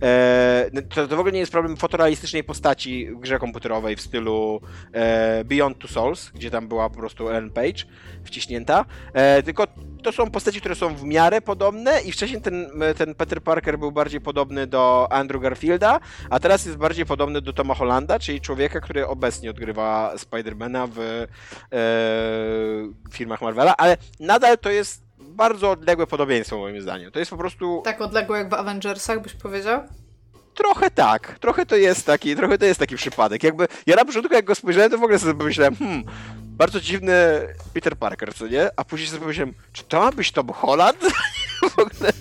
B: e, to, to w ogóle nie jest problem fotorealistycznej postaci w grze komputerowej w stylu e, Beyond Two Souls, gdzie tam była po prostu Ellen Page wciśnięta, e, tylko to są postaci, które są w miarę podobne i wcześniej ten, ten Peter Parker był bardziej podobny do Andrew Garfielda, a teraz jest bardziej podobny do Toma Hollanda, czyli człowieka, który obecnie odgrywa Spidermana w e, filmach Marvela, ale nadal to jest bardzo odległe podobieństwo moim zdaniem. To jest po prostu...
C: Tak odległe jak w Avengersach byś powiedział?
B: Trochę tak, trochę to jest taki, trochę to jest taki przypadek. Jakby ja na początku jak go spojrzałem, to w ogóle sobie pomyślałem, hmm, bardzo dziwny Peter Parker, co nie? A później sobie pomyślałem, czy to ma być Tom Holland? w ogóle.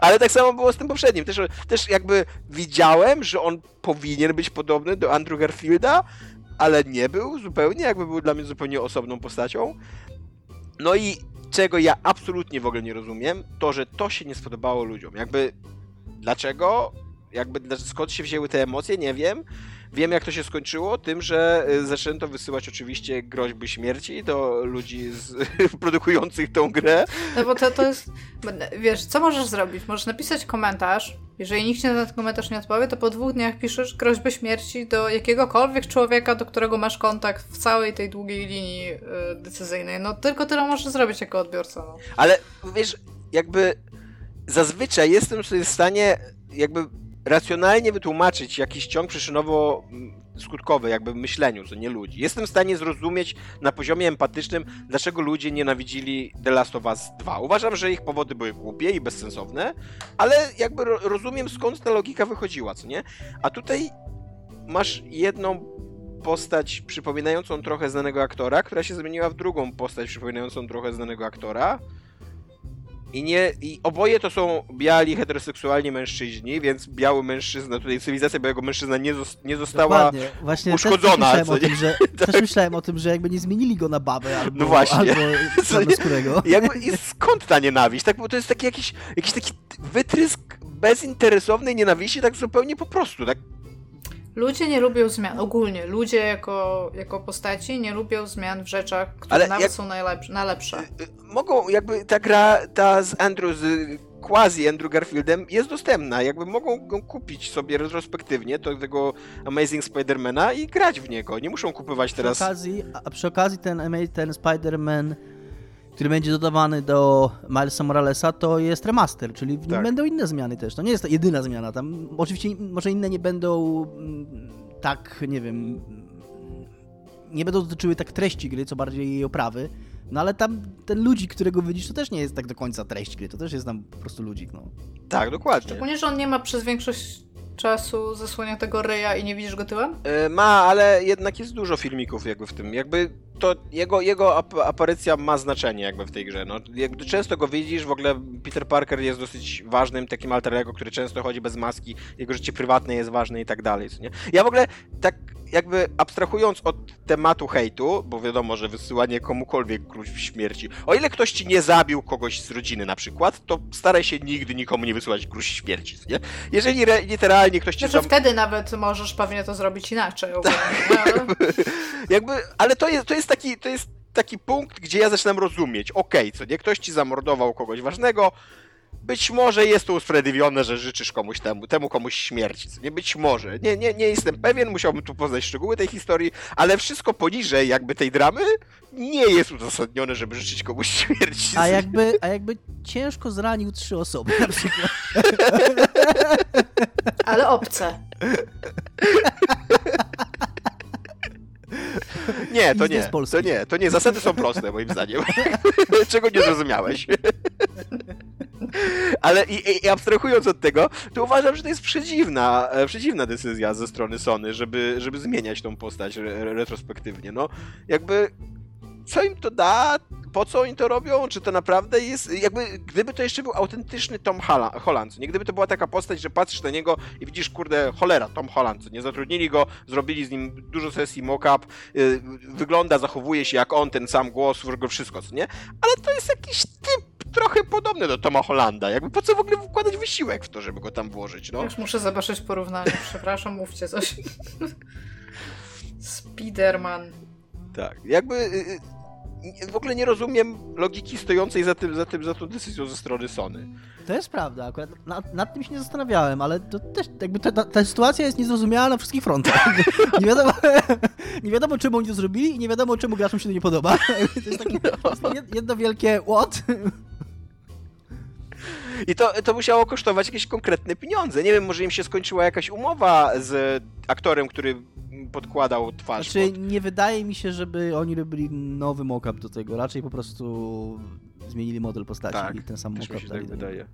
B: Ale tak samo było z tym poprzednim. Też, też jakby widziałem, że on powinien być podobny do Andrew Garfielda, ale nie był zupełnie, jakby był dla mnie zupełnie osobną postacią. No i czego ja absolutnie w ogóle nie rozumiem, to że to się nie spodobało ludziom. Jakby dlaczego? Jakby skąd się wzięły te emocje, nie wiem. Wiem, jak to się skończyło, tym, że y, zaczęto wysyłać oczywiście groźby śmierci do ludzi z, produkujących tą grę.
C: No bo to, to jest, wiesz, co możesz zrobić? Możesz napisać komentarz, jeżeli nikt na ten komentarz nie odpowie, to po dwóch dniach piszesz groźbę śmierci do jakiegokolwiek człowieka, do którego masz kontakt w całej tej długiej linii yy, decyzyjnej. No tylko tyle możesz zrobić jako odbiorca. No.
B: Ale wiesz, jakby zazwyczaj jestem w stanie jakby racjonalnie wytłumaczyć jakiś ciąg przyczynowo-skutkowy, jakby w myśleniu, co nie ludzi. Jestem w stanie zrozumieć na poziomie empatycznym, dlaczego ludzie nienawidzili The Last of Us 2. Uważam, że ich powody były głupie i bezsensowne, ale jakby rozumiem skąd ta logika wychodziła, co nie? A tutaj masz jedną postać przypominającą trochę znanego aktora, która się zmieniła w drugą postać przypominającą trochę znanego aktora, i, nie, I oboje to są biali, heteroseksualni mężczyźni, więc biały mężczyzna, tutaj cywilizacja białego mężczyzna nie, nie została uszkodzona.
D: Też myślałem, o tym, że, tak. też myślałem o tym, że jakby nie zmienili go na babę albo, no właśnie. albo.
B: Jakby, I skąd ta nienawiść? Tak, bo to jest taki jakiś, jakiś taki wytrysk bezinteresownej nienawiści, tak zupełnie po prostu. Tak
C: Ludzie nie lubią zmian, ogólnie. Ludzie jako, jako postaci nie lubią zmian w rzeczach, które Ale nawet jak... są najlepsze, najlepsze. Y,
B: y, mogą, jakby ta gra, ta z Andrew, z quasi Andrew Garfieldem jest dostępna. Jakby mogą go kupić sobie retrospektywnie, to tego Amazing Spidermana i grać w niego. Nie muszą kupować teraz...
D: Przy okazji, a przy okazji ten, ten Spider-Man który będzie dodawany do Milesa Moralesa, to jest remaster, czyli w nim tak. będą inne zmiany też. To nie jest jedyna zmiana. Tam oczywiście może inne nie będą mm, tak, nie wiem, nie będą dotyczyły tak treści gry, co bardziej jej oprawy. No ale tam ten ludzik, którego widzisz, to też nie jest tak do końca treść gry, to też jest tam po prostu ludzik, no.
B: Tak, dokładnie.
C: Szczególnie, że on nie ma przez większość czasu zasłania tego ryja i nie widzisz go tyłem?
B: Yy, ma, ale jednak jest dużo filmików jakby w tym. Jakby to jego, jego ap aparycja ma znaczenie jakby w tej grze. No, jakby często go widzisz, w ogóle Peter Parker jest dosyć ważnym takim alterego, który często chodzi bez maski, jego życie prywatne jest ważne i tak dalej. Nie? Ja w ogóle tak jakby abstrahując od tematu hejtu, bo wiadomo, że wysyłanie komukolwiek gruźb śmierci, o ile ktoś ci nie zabił kogoś z rodziny na przykład, to staraj się nigdy nikomu nie wysyłać gruźb śmierci, nie? Jeżeli re, literalnie ktoś ci...
C: Znaczy zam... wtedy nawet możesz pewnie to zrobić inaczej.
B: Tak. jakby, ale to jest, to jest taki, to jest taki punkt, gdzie ja zaczynam rozumieć, okej, okay, co nie, ktoś ci zamordował kogoś ważnego, być może jest to usprawiedliwione, że życzysz komuś temu, temu komuś śmierci. Nie być może. Nie, nie, nie jestem pewien, musiałbym tu poznać szczegóły tej historii, ale wszystko poniżej jakby tej dramy nie jest uzasadnione, żeby życzyć komuś śmierci.
D: A jakby, a jakby ciężko zranił trzy osoby na przykład.
C: Ale obce.
B: Nie, to nie. To nie, to nie. Zasady są proste, moim zdaniem. Czego nie zrozumiałeś? Ale i, i, abstrahując od tego, to uważam, że to jest przedziwna, e, przedziwna decyzja ze strony Sony, żeby, żeby zmieniać tą postać re, retrospektywnie. No, jakby co im to da, po co oni to robią, czy to naprawdę jest, jakby, gdyby to jeszcze był autentyczny Tom Holland, nie gdyby to była taka postać, że patrzysz na niego i widzisz, kurde, cholera, Tom Holland, nie zatrudnili go, zrobili z nim dużo sesji mock-up, yy, wygląda, zachowuje się jak on, ten sam głos, wszystko, co nie? Ale to jest jakiś typ trochę podobny do Toma Hollanda, jakby po co w ogóle wkładać wysiłek w to, żeby go tam włożyć, no?
C: Już muszę zobaczyć porównanie, przepraszam, mówcie coś. Spiderman.
B: Tak, jakby y, y, w ogóle nie rozumiem logiki stojącej za, tym, za, tym, za tą decyzją ze strony Sony.
D: To jest prawda, akurat nad, nad tym się nie zastanawiałem, ale to też jakby ta, ta, ta sytuacja jest niezrozumiała na wszystkich frontach. nie, wiadomo, nie wiadomo, czemu oni to zrobili i nie wiadomo, czemu graczom się to nie podoba. to jest takie jedno wielkie what?
B: I to, to musiało kosztować jakieś konkretne pieniądze. Nie wiem, może im się skończyła jakaś umowa z aktorem, który podkładał twarz.
D: Znaczy, pod... nie wydaje mi się, żeby oni robili nowy mockup do tego. Raczej po prostu zmienili model postaci tak, i ten sam mockup
B: mi się tak wydaje.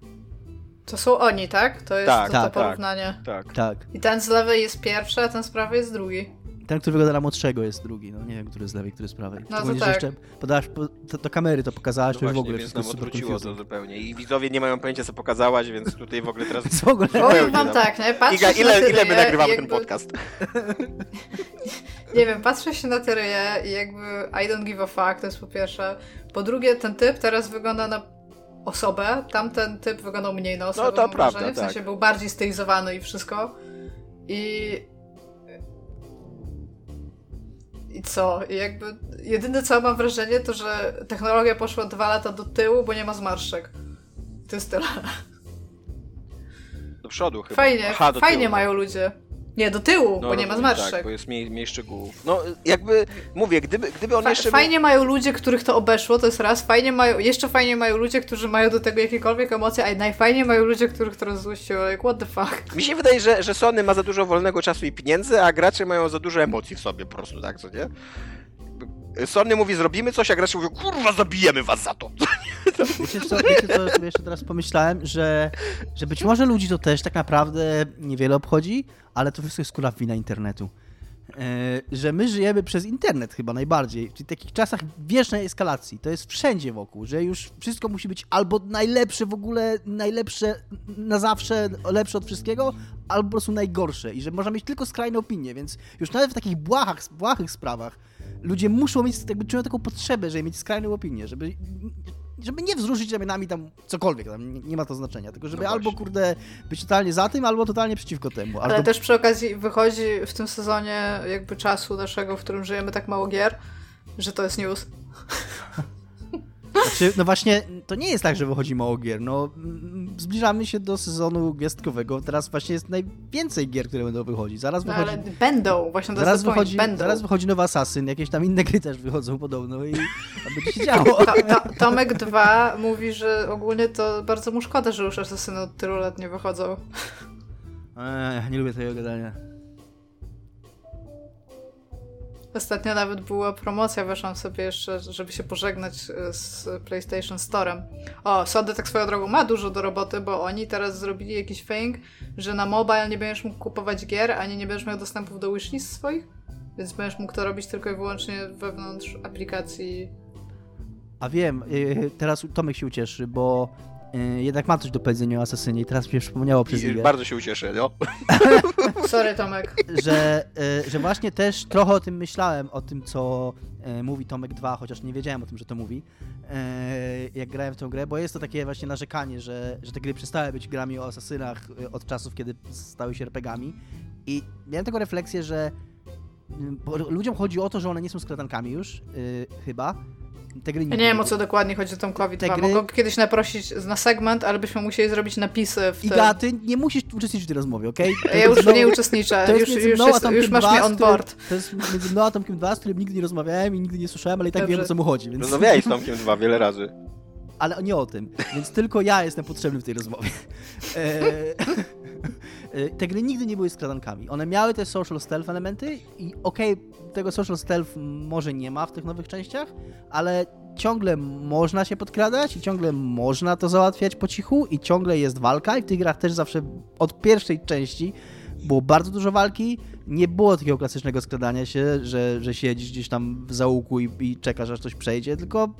C: To są oni, tak? To jest tak, to, to tak, porównanie.
B: Tak,
D: tak.
C: I ten z lewej jest pierwszy, a ten z prawej jest drugi.
D: Ten, który wygląda na młodszego jest drugi, no nie wiem, który z lewej, który z prawej.
C: No to tak. jeszcze
D: podałaś po, to, to kamery to pokazałaś, no to już w ogóle
B: wszystko nam odwróciło to zupełnie. I widzowie nie mają pojęcia, co pokazałaś, więc tutaj w ogóle teraz...
D: w ogóle...
C: Powiem wam tak, nie?
B: Iga, ile, ile my nagrywamy jakby... ten podcast?
C: nie wiem, patrzę się na te ryje i jakby I don't give a fuck, to jest po pierwsze. Po drugie, ten typ teraz wygląda na osobę, tamten typ wyglądał mniej na osobę, no to prawda, wrażenie, w sensie tak. był bardziej stylizowany i wszystko. I i co? I jakby jedyne co mam wrażenie to, że technologia poszła dwa lata do tyłu, bo nie ma zmarszczek. To jest tyle.
B: Do przodu chyba.
C: Fajnie, Aha, fajnie tyłu. mają ludzie. Nie, do tyłu, no, bo nie ma zmarszczek. Tak,
B: bo jest mniej, mniej szczegółów. No, jakby, mówię, gdyby, gdyby on Fa jeszcze...
C: Fajnie był... mają ludzie, których to obeszło, to jest raz. Fajnie mają, jeszcze fajnie mają ludzie, którzy mają do tego jakiekolwiek emocje, a najfajniej mają ludzie, których to rozluściło. Like, what the fuck?
B: Mi się wydaje, że, że Sony ma za dużo wolnego czasu i pieniędzy, a gracze mają za dużo emocji w sobie po prostu, tak, co nie? Sony mówi, zrobimy coś, a gracze mówią, kurwa, zabijemy was za to.
D: Wiecie co, wiecie co jeszcze teraz pomyślałem, że, że być może ludzi to też tak naprawdę niewiele obchodzi, ale to wszystko jest kula wina internetu. E, że my żyjemy przez internet chyba najbardziej, w takich czasach wiecznej eskalacji. To jest wszędzie wokół, że już wszystko musi być albo najlepsze w ogóle, najlepsze na zawsze, lepsze od wszystkiego, albo po prostu najgorsze i że można mieć tylko skrajne opinie, więc już nawet w takich błahach, błahych sprawach ludzie muszą mieć, jakby czują taką potrzebę, żeby mieć skrajną opinię, żeby żeby nie wzruszyć ramionami tam cokolwiek, tam nie, nie ma to znaczenia, tylko żeby no albo, kurde, być totalnie za tym, albo totalnie przeciwko temu.
C: Ale też przy okazji wychodzi w tym sezonie jakby czasu naszego, w którym żyjemy tak mało gier, że to jest news.
D: Znaczy, no właśnie, to nie jest tak, że wychodzimy o gier. No, zbliżamy się do sezonu gwiazdkowego. Teraz właśnie jest najwięcej gier, które będą wychodzić. Zaraz no, wychodzi... ale
C: będą, właśnie to
D: zaraz wychodzi,
C: będą.
D: Zaraz wychodzi nowy Assassin, jakieś tam inne gry też wychodzą podobno i będzie się działo. To,
C: to, Tomek 2 mówi, że ogólnie to bardzo mu szkoda, że już Assassiny od tylu lat nie wychodzą.
D: Ech, nie lubię tego gadania.
C: Ostatnio nawet była promocja, weszłam sobie jeszcze, żeby się pożegnać e, z PlayStation Storem. O, Sony tak swoją drogą ma dużo do roboty, bo oni teraz zrobili jakiś thing, że na mobile nie będziesz mógł kupować gier, ani nie będziesz miał dostępów do wishlist swoich, więc będziesz mógł to robić tylko i wyłącznie wewnątrz aplikacji.
D: A wiem, e, teraz Tomek się ucieszy, bo Y, jednak mam coś do powiedzenia o Asasynie i teraz mi się przypomniało przez chwilę.
B: Bardzo się ucieszę, no.
C: Sorry, Tomek.
D: Że, y, że właśnie też trochę o tym myślałem, o tym, co y, mówi Tomek 2, chociaż nie wiedziałem o tym, że to mówi, jak grałem w tę grę, bo jest to takie właśnie narzekanie, że, że te gry przestały być grami o asasynach od czasów, kiedy stały się RPGami i miałem taką refleksję, że ludziom chodzi o to, że one nie są skradankami już, chyba,
C: te gry nie, ja nie wiem o co dokładnie chodzi o Tomkowi 2. Gry... Mogą kiedyś naprosić na segment, ale byśmy musieli zrobić napisy w
D: tym. Iga, ty nie musisz uczestniczyć w tej rozmowie, okej?
C: Okay? Ja już no, nie uczestniczę, to już, już, jest, już masz mnie on board.
D: To jest między mną a Tomkiem 2, z którym nigdy nie rozmawiałem i nigdy nie słyszałem, ale i tak Dobrze. wiem o co mu chodzi.
B: Więc... Rozmawiałeś z Tomkiem 2 wiele razy.
D: Ale nie o tym, więc tylko ja jestem potrzebny w tej rozmowie. E, te gry nigdy nie były skradankami. One miały te social stealth elementy i okej, okay, tego social stealth może nie ma w tych nowych częściach, ale ciągle można się podkradać i ciągle można to załatwiać po cichu i ciągle jest walka i w tych grach też zawsze od pierwszej części było bardzo dużo walki, nie było takiego klasycznego skradania się, że, że siedzisz gdzieś tam w załuku i, i czekasz, aż coś przejdzie, tylko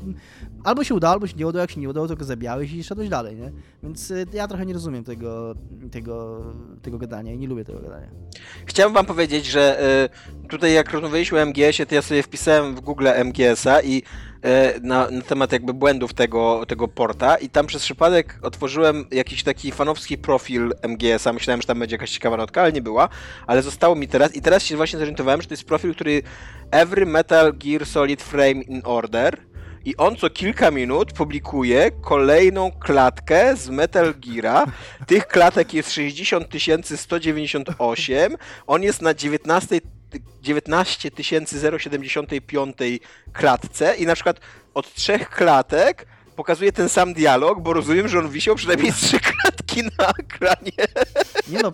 D: albo się udało, albo się nie udało, jak się nie udało, to go zabijałeś i szedłeś dalej, nie? Więc y, ja trochę nie rozumiem tego, tego, tego gadania i nie lubię tego gadania.
B: Chciałem wam powiedzieć, że y, tutaj jak rozmawialiśmy o MGS-ie, to ja sobie wpisałem w Google MGS-a i na, na, temat jakby błędów tego, tego porta. I tam przez przypadek otworzyłem jakiś taki fanowski profil MGS-a, myślałem, że tam będzie jakaś ciekawa notka, ale nie była, ale zostało mi teraz. I teraz się właśnie zorientowałem, że to jest profil, który Every Metal Gear Solid Frame in Order. I on co kilka minut publikuje kolejną klatkę z Metal Geara. Tych klatek jest 60 198. On jest na 19 19 075 klatce i na przykład od trzech klatek pokazuje ten sam dialog, bo rozumiem, że on wisiał przynajmniej trzy klatki na ekranie.
D: Nie no,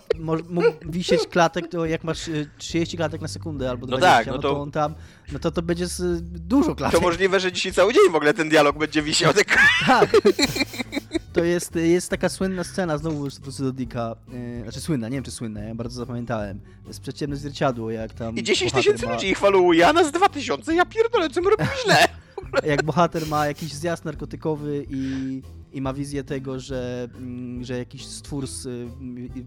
D: mógł wisieć klatek, to jak masz 30 y, klatek na sekundę albo 20, no, tak, no, to... no to on tam, no to to będzie dużo klatek.
B: To możliwe, że dzisiaj cały dzień w ogóle ten dialog będzie wisiał.
D: Tak. To jest, jest taka słynna scena, znowu już do Dika, yy, znaczy słynna, nie wiem czy słynna, ja bardzo zapamiętałem, z przeciemne zwierciadło, jak tam...
B: I 10 tysięcy ma... ludzi ich chwalą, Jana z 2000, ja pierdolę, co my robimy źle
D: jak bohater ma jakiś zjazd narkotykowy i, i ma wizję tego, że, mm, że jakiś stwór z,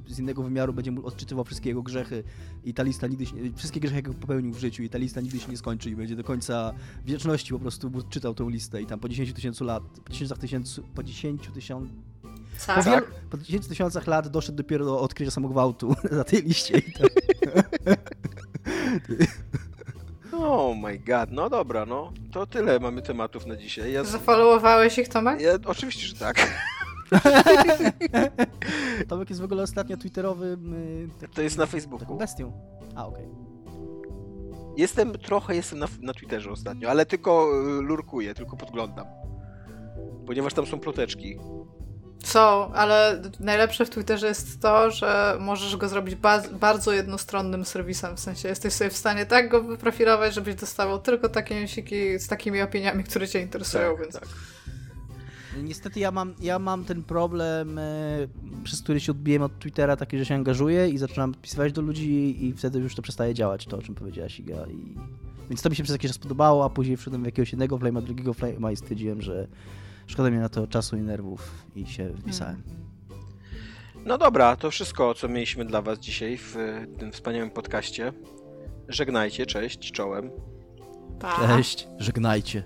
D: z innego wymiaru będzie mu odczytywał wszystkie jego grzechy i ta lista nigdy się, wszystkie grzechy, jakie popełnił w życiu i ta lista nigdy się nie skończy i będzie do końca wieczności po prostu czytał tą listę i tam po 10 tysięcy lat, po 10 tysięcy, po 10 tysiąc... Po, wielu, po 10 tysiącach lat doszedł dopiero do odkrycia samogwałtu na tej liście. I tak.
B: Oh my god, no dobra, no. To tyle mamy tematów na dzisiaj. Ja...
C: Zafollowowałeś ich, Tomek?
B: Ja, oczywiście, że tak.
D: Tomek jest w ogóle ostatnio twitterowym...
B: Taki, to jest na Facebooku.
D: Bestią. A, okej. Okay.
B: Jestem, trochę jestem na, na Twitterze ostatnio, ale tylko y, lurkuję, tylko podglądam. Ponieważ tam są ploteczki.
C: Są, ale najlepsze w Twitterze jest to, że możesz go zrobić ba bardzo jednostronnym serwisem. W sensie jesteś sobie w stanie tak go wyprofilować, żebyś dostawał tylko takie newsiki z takimi opiniami, które cię interesują, tak, więc... Tak.
D: Niestety ja mam, ja mam ten problem, e, przez który się odbiłem od Twittera, taki, że się angażuję i zaczynam pisywać do ludzi i wtedy już to przestaje działać, to o czym powiedziałaś Iga. I... Więc to mi się przez jakiś czas podobało, a później wszedłem w jakiegoś jednego flame'a, drugiego flame'a i stwierdziłem, że Szkoda mi na to czasu i nerwów i się wpisałem.
B: No dobra, to wszystko, co mieliśmy dla Was dzisiaj w tym wspaniałym podcaście. Żegnajcie, cześć, czołem.
D: Pa. Cześć, żegnajcie.